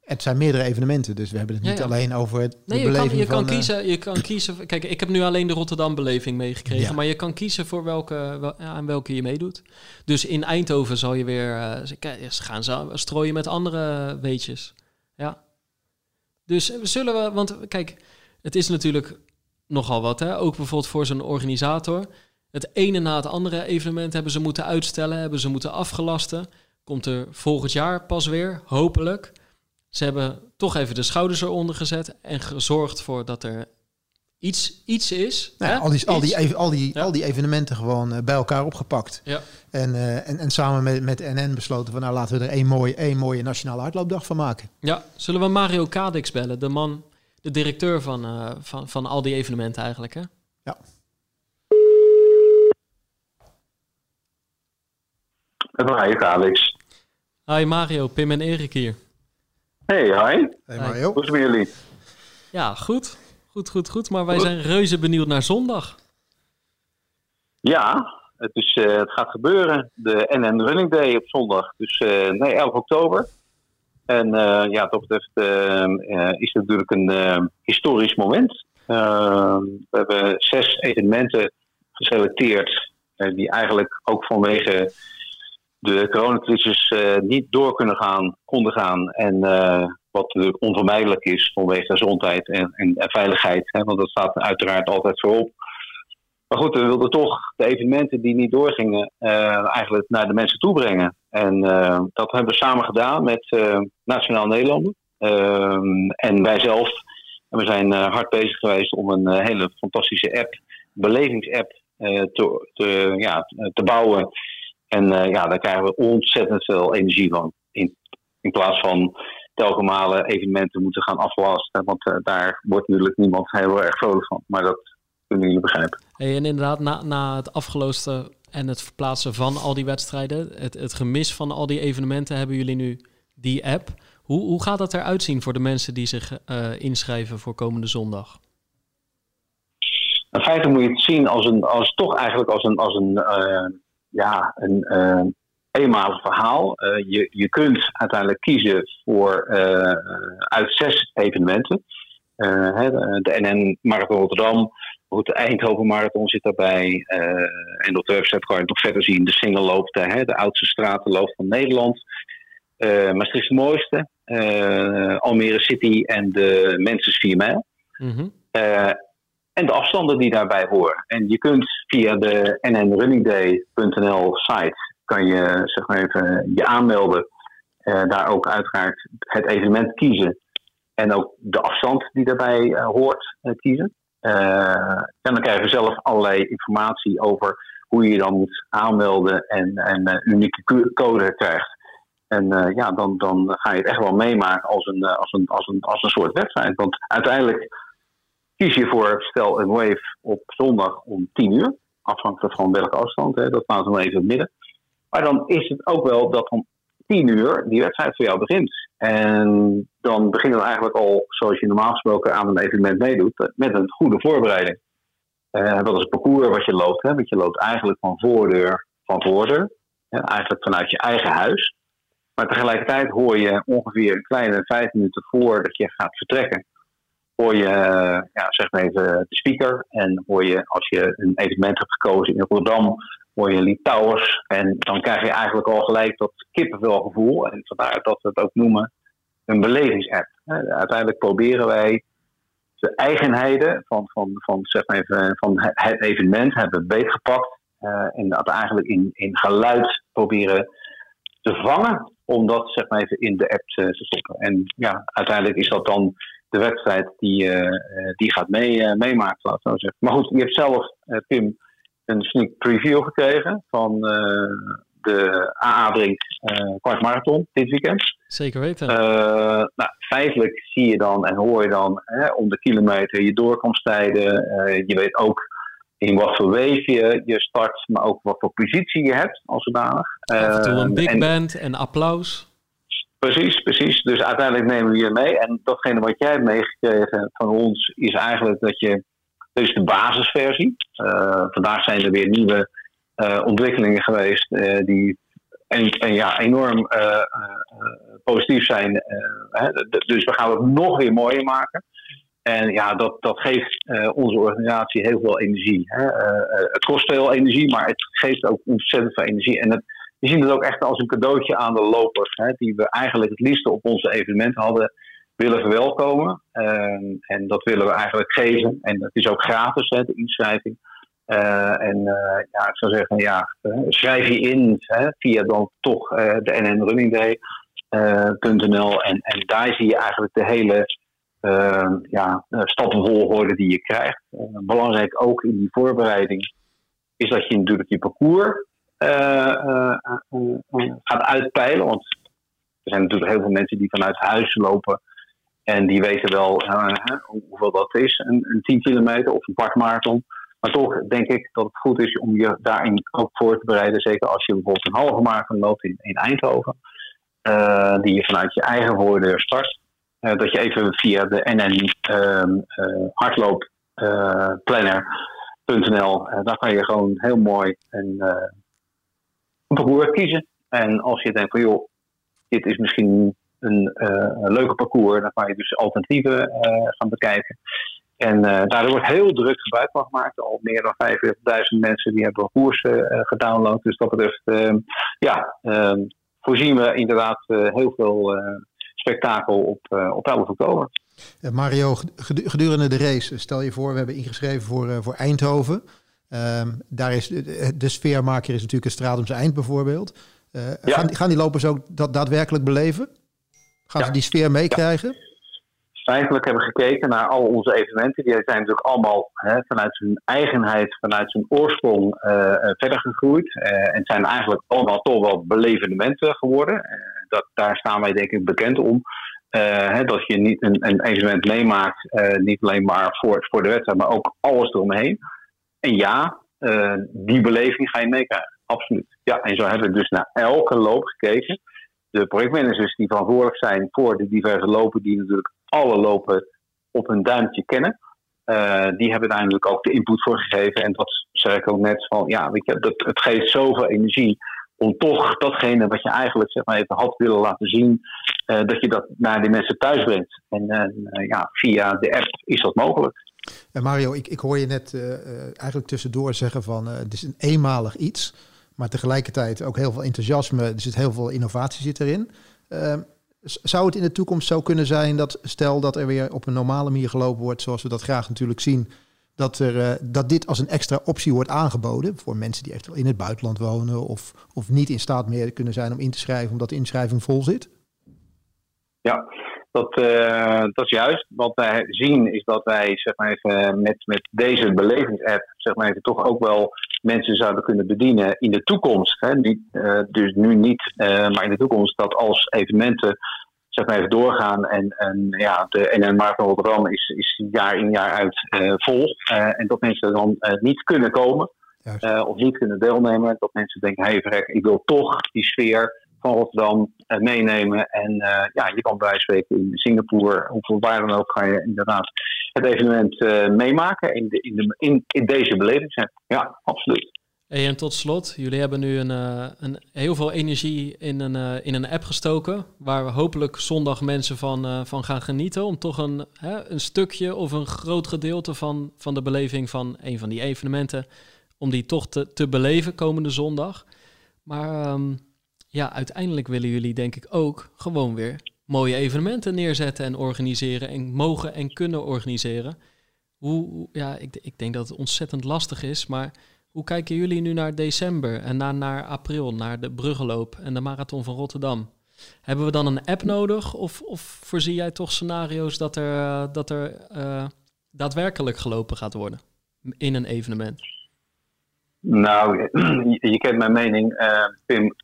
Het zijn meerdere evenementen, dus we hebben het niet alleen over de Nee, je kan, je, kan van... eh, kiezen, je kan kiezen. Kijk, ik heb nu alleen de Rotterdam-beleving meegekregen. Maar je kan kiezen voor welke, wel, aan welke je meedoet. Dus in Eindhoven zal je weer. ze, gaan strooien met andere weetjes. Dus eh, zullen we. Want kijk, het is natuurlijk nogal wat. Hè? Ook bijvoorbeeld voor zo'n organisator. Het ene na het andere evenement hebben ze moeten uitstellen, hebben ze moeten afgelasten. Komt er volgend jaar pas weer, hopelijk. Ze hebben toch even de schouders eronder gezet en gezorgd voor dat er iets, iets is. nou ja, hè? al, die, al, die, al, die, Ja. al die evenementen gewoon eh, bij elkaar opgepakt. Ja. En, eh, en, en samen met, met NN besloten van... nou, laten we er één mooie, één mooie nationale hardloopdag van maken. Ja, zullen we Mario Kadix bellen? De man, de directeur van, eh, van, van al die evenementen eigenlijk, hè? Van je Alex. Hi Mario, Pim en Erik hier. Hey, hi. Hey Mario. Hoe is het met jullie? Ja, goed. Goed, goed, goed. Maar wij zijn reuze benieuwd naar zondag. Ja, het, is, eh, het gaat gebeuren. De NN Running Day op zondag. Dus eh, nee, 11 oktober. En eh, ja, dat betreft is het natuurlijk een historisch moment. We hebben zes evenementen geselecteerd. die eigenlijk ook vanwege de coronacrisis niet door kunnen gaan, konden gaan. En wat natuurlijk onvermijdelijk is vanwege gezondheid en, en, veiligheid. Hè, want dat staat uiteraard altijd voorop. Maar goed, we wilden toch de evenementen die niet doorgingen, eh, eigenlijk naar de mensen toe brengen. En eh, dat hebben we samen gedaan met eh, Nationaal Nederlanden Ehm, en wij zelf. En we zijn eh, hard bezig geweest om een eh, hele fantastische app, belevingsapp, eh, te, te, ja, te bouwen. En eh, ja, daar krijgen we ontzettend veel energie van. In, in plaats van telkens malen evenementen moeten gaan aflasten. Want eh, daar wordt natuurlijk niemand heel erg vrolijk van. Maar dat kunnen jullie begrijpen. Hey, en inderdaad, na, na het afgeloosde en het verplaatsen van al die wedstrijden, het, het gemis van al die evenementen, hebben jullie nu die app. Hoe, hoe gaat dat eruit zien voor de mensen die zich eh, inschrijven voor komende zondag? In feite moet je het zien als een, als toch eigenlijk als een, als een, eh, ja, een eenmalig verhaal. Eh, je, je kunt uiteindelijk kiezen voor eh, uit zes evenementen. Eh, hè, de, NN Marathon Rotterdam, de Eindhoven Marathon zit daarbij. en op de website kan je nog verder zien. De singelloop, de, hè, de oudste stratenloop van Nederland. Maastricht de mooiste. Almere City en de Menses 4 mijl. Mhm. En de afstanden die daarbij horen. En je kunt via de nnrunningday.nl site kan je zeg maar even je aanmelden. Eh, daar ook uiteraard het evenement kiezen. En ook de afstand die daarbij eh, hoort eh, kiezen. En dan krijg je zelf allerlei informatie over hoe je je dan moet aanmelden en en unieke co- code krijgt. En ja, dan, dan ga je het echt wel meemaken als een, als, een, als, een, als een soort wedstrijd. Want uiteindelijk kies je voor, stel een wave op zondag om 10 uur. Afhankelijk van welke afstand, hè, dat laten we even in het midden. Maar dan is het ook wel dat om 10 uur die wedstrijd voor jou begint. En dan beginnen we eigenlijk al, zoals je normaal gesproken aan een evenement meedoet, eh, met een goede voorbereiding. Eh dat is het parcours wat je loopt. Hè, want je loopt eigenlijk van voordeur van voordeur. Hè, eigenlijk vanuit je eigen huis. Maar tegelijkertijd hoor je ongeveer een kleine vijf minuten voordat je gaat vertrekken, hoor je, eh, ja, zeg maar even, de speaker. En hoor je, als je een evenement hebt gekozen in Rotterdam, hoor je Lee Towers. En dan krijg je eigenlijk al gelijk dat kippenvelgevoel. En vandaar dat we het ook noemen een belevingsapp. Eh, Uiteindelijk proberen wij de eigenheden van, van, van, zeg maar even, van het- evenement hebben beetgepakt. eh en dat eigenlijk in, in geluid proberen te vangen. Om dat zeg maar even in de app te, te stoppen. En ja, uiteindelijk is dat dan de wedstrijd die, eh, eh, die gaat mee, eh, meemaken, laat zo zeggen. Maar goed, je hebt zelf, Pim, een sneak preview gekregen van de AA Brink eh kwart marathon dit weekend. Zeker weten. Nou, feitelijk zie je dan en hoor je dan hè, om de kilometer je doorkomsttijden. Je weet ook in wat voor wave je, je start, maar ook wat voor positie je hebt als zodanig. Af en toe een big en- band en applaus. Precies, precies. Dus uiteindelijk nemen we je mee. En datgene wat jij hebt meegekregen van ons is eigenlijk dat je. Is de basisversie. Eh, vandaag zijn er weer nieuwe eh, ontwikkelingen geweest eh, die en, ja, enorm positief zijn. Hè. Dus we gaan het nog weer mooier maken. En ja, dat, dat geeft onze organisatie heel veel energie. Hè. Het kost veel energie, maar het geeft ook ontzettend veel energie. En het, we zien het ook echt als een cadeautje aan de lopers, hè, die we eigenlijk het liefste op onze evenement hadden willen verwelkomen. Ehm, en dat willen we eigenlijk geven. En het is ook gratis, hè, de inschrijving. Eh, en eh, ja, ik zou zeggen, ja, eh, schrijf je in hè, via dan toch de nnrunningday.nl en, en daar zie je eigenlijk de hele eh, ja, stappenvolgorde die je krijgt. Belangrijk ook in die voorbereiding is dat je natuurlijk je parcours gaat uitpeilen. Want er zijn natuurlijk heel veel mensen die vanuit huis lopen. En die weten wel eh, hoeveel dat is, een, een 10 kilometer of een kwart marathon. Maar toch denk ik dat het goed is om je daarin ook voor te bereiden. Zeker als je bijvoorbeeld een halve marathon loopt in, in Eindhoven. eh, die je vanuit je eigen voordeur start. Eh, dat je even via de NN ehm, eh, hardloopplanner.nl, eh, daar kan je gewoon heel mooi eh, een parcours kiezen. En als je denkt van joh, dit is misschien een, eh, een leuke parcours, dan kan je dus alternatieven eh, gaan bekijken. En eh daar wordt heel druk gebruik van gemaakt. Al meer dan 45.000 mensen die hebben eh, gedownload. Dus dat betreft, ehm, ja, ehm, voorzien we inderdaad heel veel spektakel op, eh, op 11 oktober. Mario, gedu- gedurende de race, stel je voor, we hebben ingeschreven voor, voor Eindhoven. Ehm, daar is de, de sfeermaker is natuurlijk een straat om zijn eind bijvoorbeeld. Eh, gaan, gaan die lopers ook dat daadwerkelijk beleven? Gaan Ja. ze die sfeer meekrijgen? feitelijk hebben gekeken naar al onze evenementen. Die zijn natuurlijk allemaal hè, vanuit hun eigenheid, vanuit hun oorsprong eh, eh, verder gegroeid. Eh, en zijn eigenlijk allemaal toch wel belevenementen geworden. Dat, daar staan wij denk ik bekend om. Hè, dat je niet een, een evenement meemaakt, eh, niet alleen maar voor, voor de wedstrijd, maar ook alles eromheen. En ja, eh, die beleving ga je meekrijgen. Absoluut. Ja, en zo hebben we dus naar elke loop gekeken. De projectmanagers die verantwoordelijk zijn voor de diverse lopen, die natuurlijk alle lopen op hun duimpje kennen. eh, die hebben uiteindelijk ook de input voor gegeven. En dat zeg ik ook net van, ja, weet je, dat, het geeft zoveel energie om toch datgene wat je eigenlijk zeg maar even had willen laten zien, eh, dat je dat naar die mensen thuis brengt. En ja, via de app is dat mogelijk. En Mario, ik, ik hoor je net eh, eh, eigenlijk tussendoor zeggen van eh, het is een eenmalig iets, maar tegelijkertijd ook heel veel enthousiasme, er zit heel veel innovatie zit erin. Ehm, zou het in de toekomst zo kunnen zijn dat stel dat er weer op een normale manier gelopen wordt, zoals we dat graag natuurlijk zien, dat, er, eh, dat dit als een extra optie wordt aangeboden voor mensen die eventueel in het buitenland wonen of, of niet in staat meer kunnen zijn om in te schrijven omdat de inschrijving vol zit? Ja, dat, eh, dat is juist. Wat wij zien is dat wij zeg maar even, met, met deze belevingsapp zeg maar even, toch ook wel mensen zouden kunnen bedienen in de toekomst. Hè? Niet, eh, dus nu niet, eh, maar in de toekomst dat als evenementen zeg maar even doorgaan en, en ja, de NN Marathon Rotterdam is, is jaar in jaar uit vol. En dat mensen dan niet kunnen komen of niet kunnen deelnemen. Dat mensen denken, hé hey, verrek, ik wil toch die sfeer van Rotterdam eh, meenemen. En eh, ja, je kan bij wijze van spreken in Singapore, of waar dan ook, ga je inderdaad het evenement eh, meemaken in, de, in, de, in, in deze beleving. Ja, absoluut. En tot slot, jullie hebben nu een, een, heel veel energie in een, in een app gestoken. Waar we hopelijk zondag mensen van, van gaan genieten. Om toch een, hè, een stukje of een groot gedeelte van, van de beleving van een van die evenementen. Om die toch te, te beleven komende zondag. Maar ehm, ja, uiteindelijk willen jullie denk ik ook gewoon weer mooie evenementen neerzetten en organiseren. En mogen en kunnen organiseren. Hoe, ja, ik, ik denk dat het ontzettend lastig is, maar hoe kijken jullie nu naar december en naar, naar april, naar de bruggenloop en de marathon van Rotterdam? Hebben we dan een app nodig of, of voorzie jij toch scenario's dat er, eh, dat er eh, daadwerkelijk gelopen gaat worden in een evenement? Nou, je, je kent mijn mening, eh, Pim.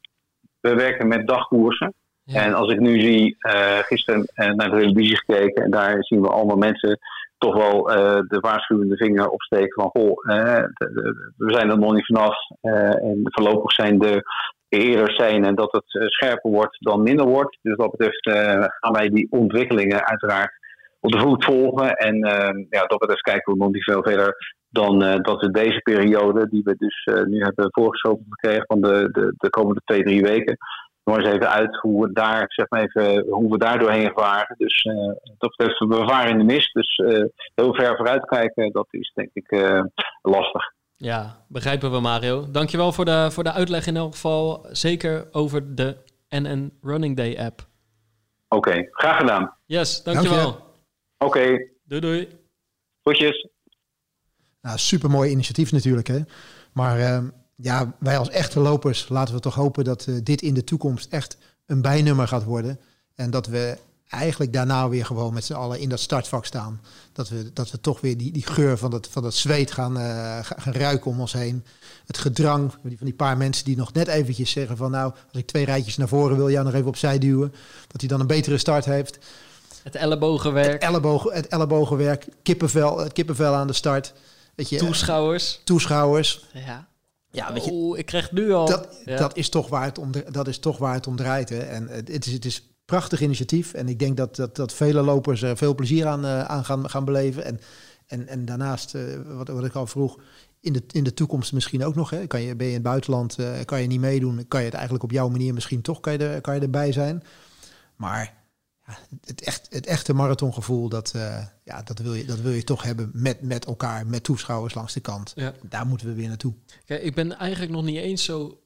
We werken met dagkoersen. Ja. En als ik nu zie, eh, gisteren eh, naar de televisie gekeken en daar zien we allemaal mensen toch wel eh, de waarschuwende vinger opsteken van goh, we zijn er nog niet vanaf en voorlopig zijn de eerder zijn en dat het scherper wordt dan minder wordt. Dus wat betreft eh, gaan wij die ontwikkelingen uiteraard op de voet volgen en eh, ja, dat betreft kijken we nog niet veel verder dan eh, dat we deze periode, die we dus eh, nu hebben voorgeschoven gekregen van de, de, de komende twee, drie weken, nog eens even uit hoe we daar, zeg maar even, hoe we daar doorheen varen. Dus eh, dat betreft, we varen in de mist. Dus eh, heel ver vooruit kijken, dat is denk ik eh, lastig. Ja, begrijpen we Mario. Dankjewel voor de, voor de uitleg in elk geval. Zeker over de NN Running Day app. Oké, graag gedaan. Yes, dankjewel. Dank Oké, Doei doei. goedjes. Nou, supermooi initiatief natuurlijk. Hè? Maar ehm, ja, wij als echte lopers laten we toch hopen dat eh, dit in de toekomst echt een bijnummer gaat worden. En dat we eigenlijk daarna weer gewoon met z'n allen in dat startvak staan. Dat we, dat we toch weer die, die geur van dat, van dat zweet gaan, eh, gaan ruiken om ons heen. Het gedrang van die, van die paar mensen die nog net eventjes zeggen van... nou, als ik twee rijtjes naar voren wil, jou nog even opzij duwen. Dat hij dan een betere start heeft. Het ellebogenwerk, Het, ellebogen, het ellebogenwerk, kippenvel, het kippenvel aan de start. Weet je, toeschouwers. toeschouwers. Ja. Ja, weet je, oh, ik krijg nu al... dat, Ja. dat, is toch waar het om, dat is toch waar het om draait. Hè. En het is, het is een prachtig initiatief. En ik denk dat, dat, dat vele lopers er veel plezier aan, eh, aan gaan, gaan beleven. En, en, en daarnaast, eh, wat, wat ik al vroeg, in de, in de toekomst misschien ook nog. Hè. Kan je, ben je in het buitenland, eh, kan je niet meedoen. Kan je het eigenlijk op jouw manier misschien toch kan je er, kan je erbij zijn. Maar het, echt, het echte marathongevoel, dat, eh, ja, dat, wil je, dat wil je toch hebben met, met elkaar, met toeschouwers langs de kant. Ja. Daar moeten we weer naartoe. Kijk, ik ben eigenlijk nog niet eens zo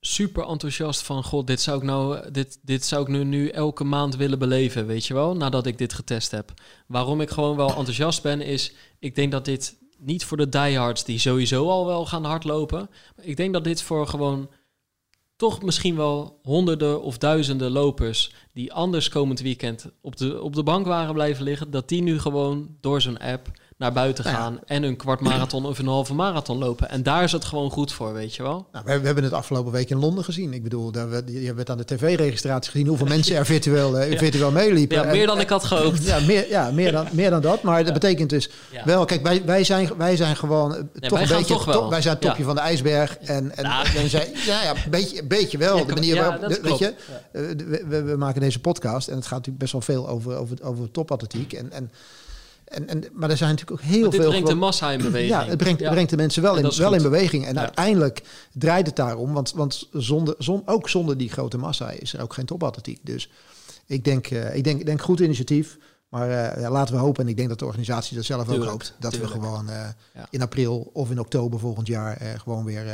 super enthousiast van... God, dit zou ik, nou, dit, dit zou ik nu, nu elke maand willen beleven, weet je wel? Nadat ik dit getest heb. Waarom ik gewoon wel enthousiast ben, is... Ik denk dat dit niet voor de diehards die sowieso al wel gaan hardlopen... Ik denk dat dit voor gewoon toch misschien wel honderden of duizenden lopers... die anders komend weekend op de, op de bank waren blijven liggen... dat die nu gewoon door zo'n app naar buiten Nou ja. gaan... en een kwart marathon of een halve marathon lopen. En daar is het gewoon goed voor, weet je wel? Nou, we, we hebben het afgelopen week in Londen gezien. Ik bedoel, daar, werd- je hebt aan de tv-registratie gezien hoeveel mensen er virtueel, eh, Ja. virtueel meeliepen. Ja, meer dan ik had gehoopt. Ja, meer, ja, meer, dan, meer dan dat. Maar dat betekent dus wel, kijk, wij, wij, zijn, wij zijn gewoon eh, toch wij een beetje, toch wel. top- wij zijn het topje van de ijsberg. En, en, Nou. en ja, ja, een beetje, beetje wel. De manier waarop, dat de- weet je, eh, we, we, we maken deze podcast en het gaat natuurlijk best wel veel over, over, over topatletiek. En, en, en, en, maar er zijn natuurlijk ook heel Maar dit veel... brengt de massa in beweging. ja, het brengt, Ja. brengt de mensen wel, in, wel in beweging. En Ja. uiteindelijk draait het daarom. Want, want zonder, zon, ook zonder die grote massa is er ook geen topatletiek. Dus ik denk, eh, ik denk, ik denk goed initiatief. Maar eh, ja, laten we hopen, en ik denk dat de organisatie dat zelf Tuurlijk, ook hoopt, dat tuurlijk. we gewoon eh, in april of in oktober volgend jaar gewoon weer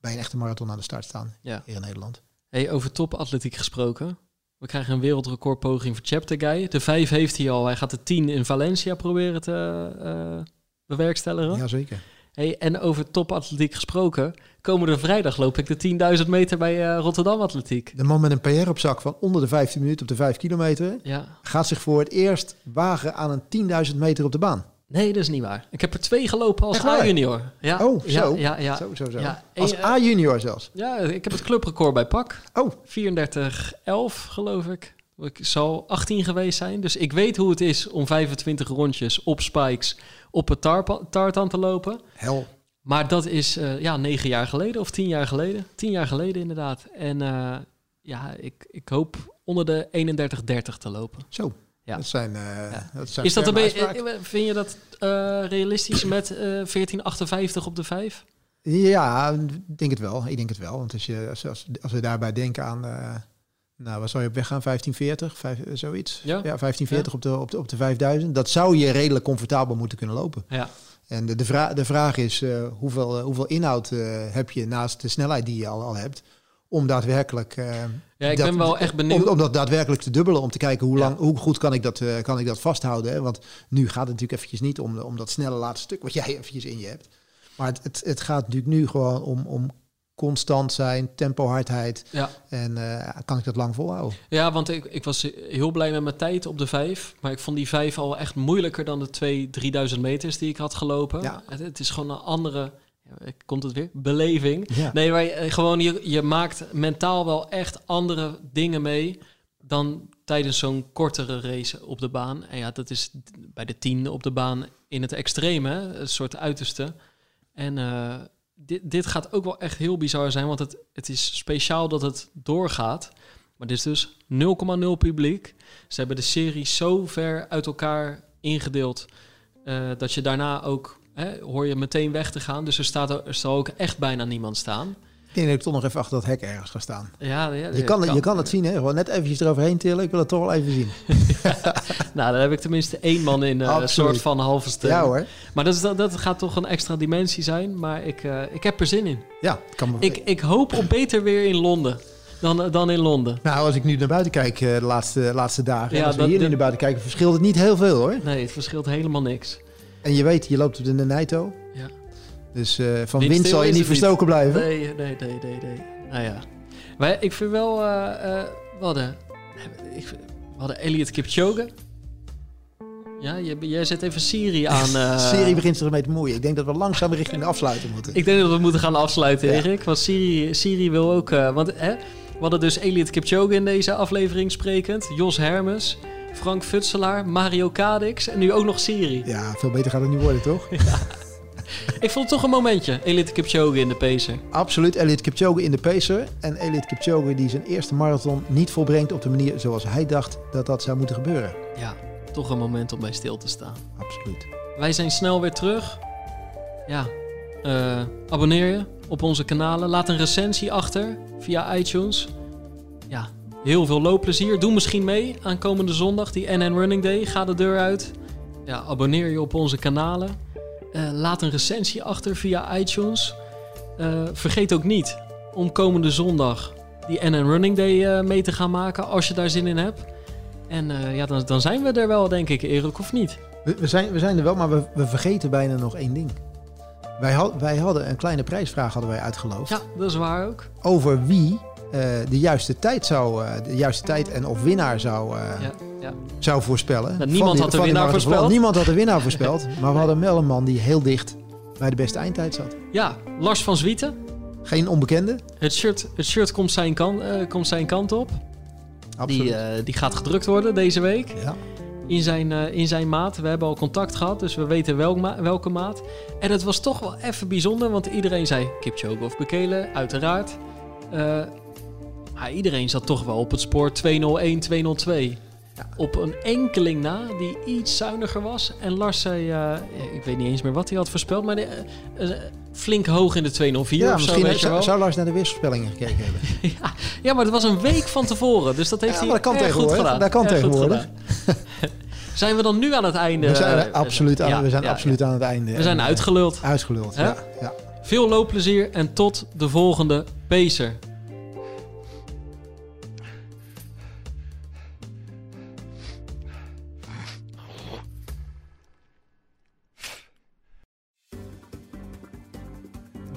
bij een echte marathon aan de start staan Ja. hier in Nederland. Hey, over topatletiek gesproken. We krijgen een wereldrecordpoging voor Chapter Guy. De vijf heeft hij al. Hij gaat de tien in Valencia proberen te eh, bewerkstelligen. Jazeker. Hey, en over topatletiek gesproken. Komende vrijdag loop ik de 10.000 meter bij eh, Rotterdam Atletiek. De man met een PR op zak van onder de 15 minuten op de 5 kilometer Ja. gaat zich voor het eerst wagen aan een 10.000 meter op de baan. Nee, dat is niet waar. Ik heb er twee gelopen als? A-junior. Ja. Oh, zo. Ja, ja. Zo, zo, zo. Als A-junior zelfs. Ja, ik heb het clubrecord bij PAK. Oh, 34-11, geloof ik. Ik zal 18 geweest zijn. Dus ik weet hoe het is om 25 rondjes op spikes op het tartan te lopen. hel. Maar dat is eh, ja, negen jaar geleden of tien jaar geleden. Tien jaar geleden inderdaad. En eh, ja, ik, ik hoop onder de 31-30 te lopen. Zo. Ja. Dat zijn, eh, Ja. dat zijn Is dat eh, vind je dat eh, realistisch met eh 1458 op de 5? Ja, ik denk het wel. Ik denk het wel. Want als, je, als, als, als we daarbij denken aan... eh, nou, waar zou je op weg gaan? 1540? Vijf, eh, zoiets? Ja. 1540 Op, de, op, de, op de 5000. Dat zou je redelijk comfortabel moeten kunnen lopen. Ja. En de, de, vra de vraag is, eh, hoeveel, hoeveel inhoud eh, heb je naast de snelheid die je al, al hebt... om daadwerkelijk... eh, Ja, ik dat- ben wel echt benieuwd. Om, om dat daadwerkelijk te dubbelen, om te kijken hoe, Ja. lang, hoe goed kan ik dat, eh, kan ik dat vasthouden. Hè? Want nu gaat het natuurlijk eventjes niet om, om dat snelle laatste stuk wat jij eventjes in je hebt. Maar het, het, het gaat natuurlijk nu gewoon om, om constant zijn, tempohardheid. Ja. En eh, kan ik dat lang volhouden? Ja, want ik, ik was heel blij met mijn tijd op de vijf. Maar ik vond die vijf al echt moeilijker dan de twee 3000 meters die ik had gelopen. Ja. Het, het is gewoon een andere, komt het weer, beleving. Ja. Nee, maar je, gewoon je, je maakt mentaal wel echt andere dingen mee dan tijdens zo'n kortere race op de baan. En ja, dat is bij de tien op de baan in het extreme, een soort uiterste. En eh, dit, dit gaat ook wel echt heel bizar zijn, want het, het is speciaal dat het doorgaat. Maar dit is dus 0,0 publiek. Ze hebben de serie zo ver uit elkaar ingedeeld eh, dat je daarna ook hè, hoor je meteen weg te gaan. Dus er staat er zal ook echt bijna niemand staan. Ik denk dat ik toch nog even achter dat hek ergens ga staan. Ja, ja, Je kan, het- je kan het zien, hè? Gewoon net eventjes eroverheen tillen. Ik wil het toch wel even zien. Nou, dan heb ik tenminste één man in eh, een soort van halve steun. Ja hoor. Maar dat, is, dat, dat gaat toch een extra dimensie zijn. Maar ik, eh, ik heb er zin in. Ja, kan me... Ik, ik hoop op beter weer in Londen dan, dan in Londen. Nou, als ik nu naar buiten kijk eh, de laatste, laatste dagen. Ja, als we hier naar buiten kijken, verschilt het niet heel veel hoor. Nee, het verschilt helemaal niks. En je weet, je loopt op de Naito. Ja. Dus eh, van wind zal je niet verstoken blijven. Nee, nee, nee, nee, nee. Nou ja. Maar ik vind wel... eh, eh, we hadden... Ik, we hadden Elliot Kipchoge. Ja, jij, jij zet even Siri aan. eh, Serie begint zich ermee te moeien. Ik denk dat we langzaam richting de afsluiting moeten. Ik denk dat we moeten gaan afsluiten, Ja. Erik. Want Siri, Siri wil ook... eh, want hè, we hadden dus Elliot Kipchoge in deze aflevering sprekend. Jos Hermes, Frank Futselaar, Mario Kadix en nu ook nog Siri. Ja, veel beter gaat het niet worden, toch? Ik vond het toch een momentje. Elite Kipchoge in de pacer. Absoluut. Elliot Kipchoge in de pacer. En Elliot Kipchoge die zijn eerste marathon niet volbrengt op de manier zoals hij dacht dat dat zou moeten gebeuren. Ja, toch een moment om bij stil te staan. Absoluut. Wij zijn snel weer terug. Ja, eh, abonneer je op onze kanalen. Laat een recensie achter via iTunes. Ja, heel veel loopplezier. Doe misschien mee aan komende zondag, die NN Running Day. Ga de deur uit. Ja, abonneer je op onze kanalen. Eh, laat een recensie achter via iTunes. Eh, vergeet ook niet om komende zondag die NN Running Day eh, mee te gaan maken als je daar zin in hebt. En ja, dan, dan zijn we er wel, denk ik, Erik, of niet? We, we zijn, we zijn er wel, maar we, we vergeten bijna nog één ding. Wij, had, wij hadden een kleine prijsvraag hadden wij uitgeloofd. Ja, dat is waar ook. Over wie de juiste tijd zou, eh, de juiste tijd en of winnaar zou, eh, Ja, ja. zou voorspellen. Nou, niemand die- had de winnaar voorspeld. Niemand had de winnaar voorspeld. Maar we hadden wel een man die heel dicht bij de beste eindtijd zat. ja, Lars van Zwieten. Geen onbekende. Het shirt, het shirt komt, zijn kant, eh, komt zijn kant op. Absoluut. Die, eh, die gaat gedrukt worden deze week ja. in zijn, eh, in zijn maat. We hebben al contact gehad, dus we weten welk ma- welke maat. En het was toch wel even bijzonder, want iedereen zei Kipchoge of Bekele, uiteraard. Eh, maar iedereen zat toch wel op het spoor 201, 202. Ja. Op een enkeling na die iets zuiniger was. En Lars zei, eh, ik weet niet eens meer wat hij had voorspeld, maar de, eh, eh, flink hoog in de 204 Ja, of zo, misschien weet je zou, wel. zou Lars naar de weerspellingen gekeken hebben. Ja, ja, maar het was een week van tevoren. Dus dat heeft Ja, hij dat kan erg goed tegenwoordig. gedaan. Dat kan Erg tegenwoordig. zijn we dan nu aan het einde? We zijn, absoluut, aan, ja, we zijn ja, absoluut ja. aan het einde. We zijn uitgeluld. Uitgeluld, ja. ja. Veel loopplezier en tot de volgende Pacer.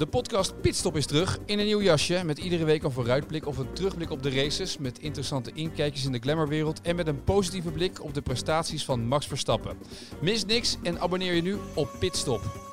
De podcast Pitstop is terug in een nieuw jasje met iedere week een vooruitblik of een terugblik op de races met interessante inkijkjes in de glamourwereld en met een positieve blik op de prestaties van Max Verstappen. Mis niks en abonneer je nu op Pitstop.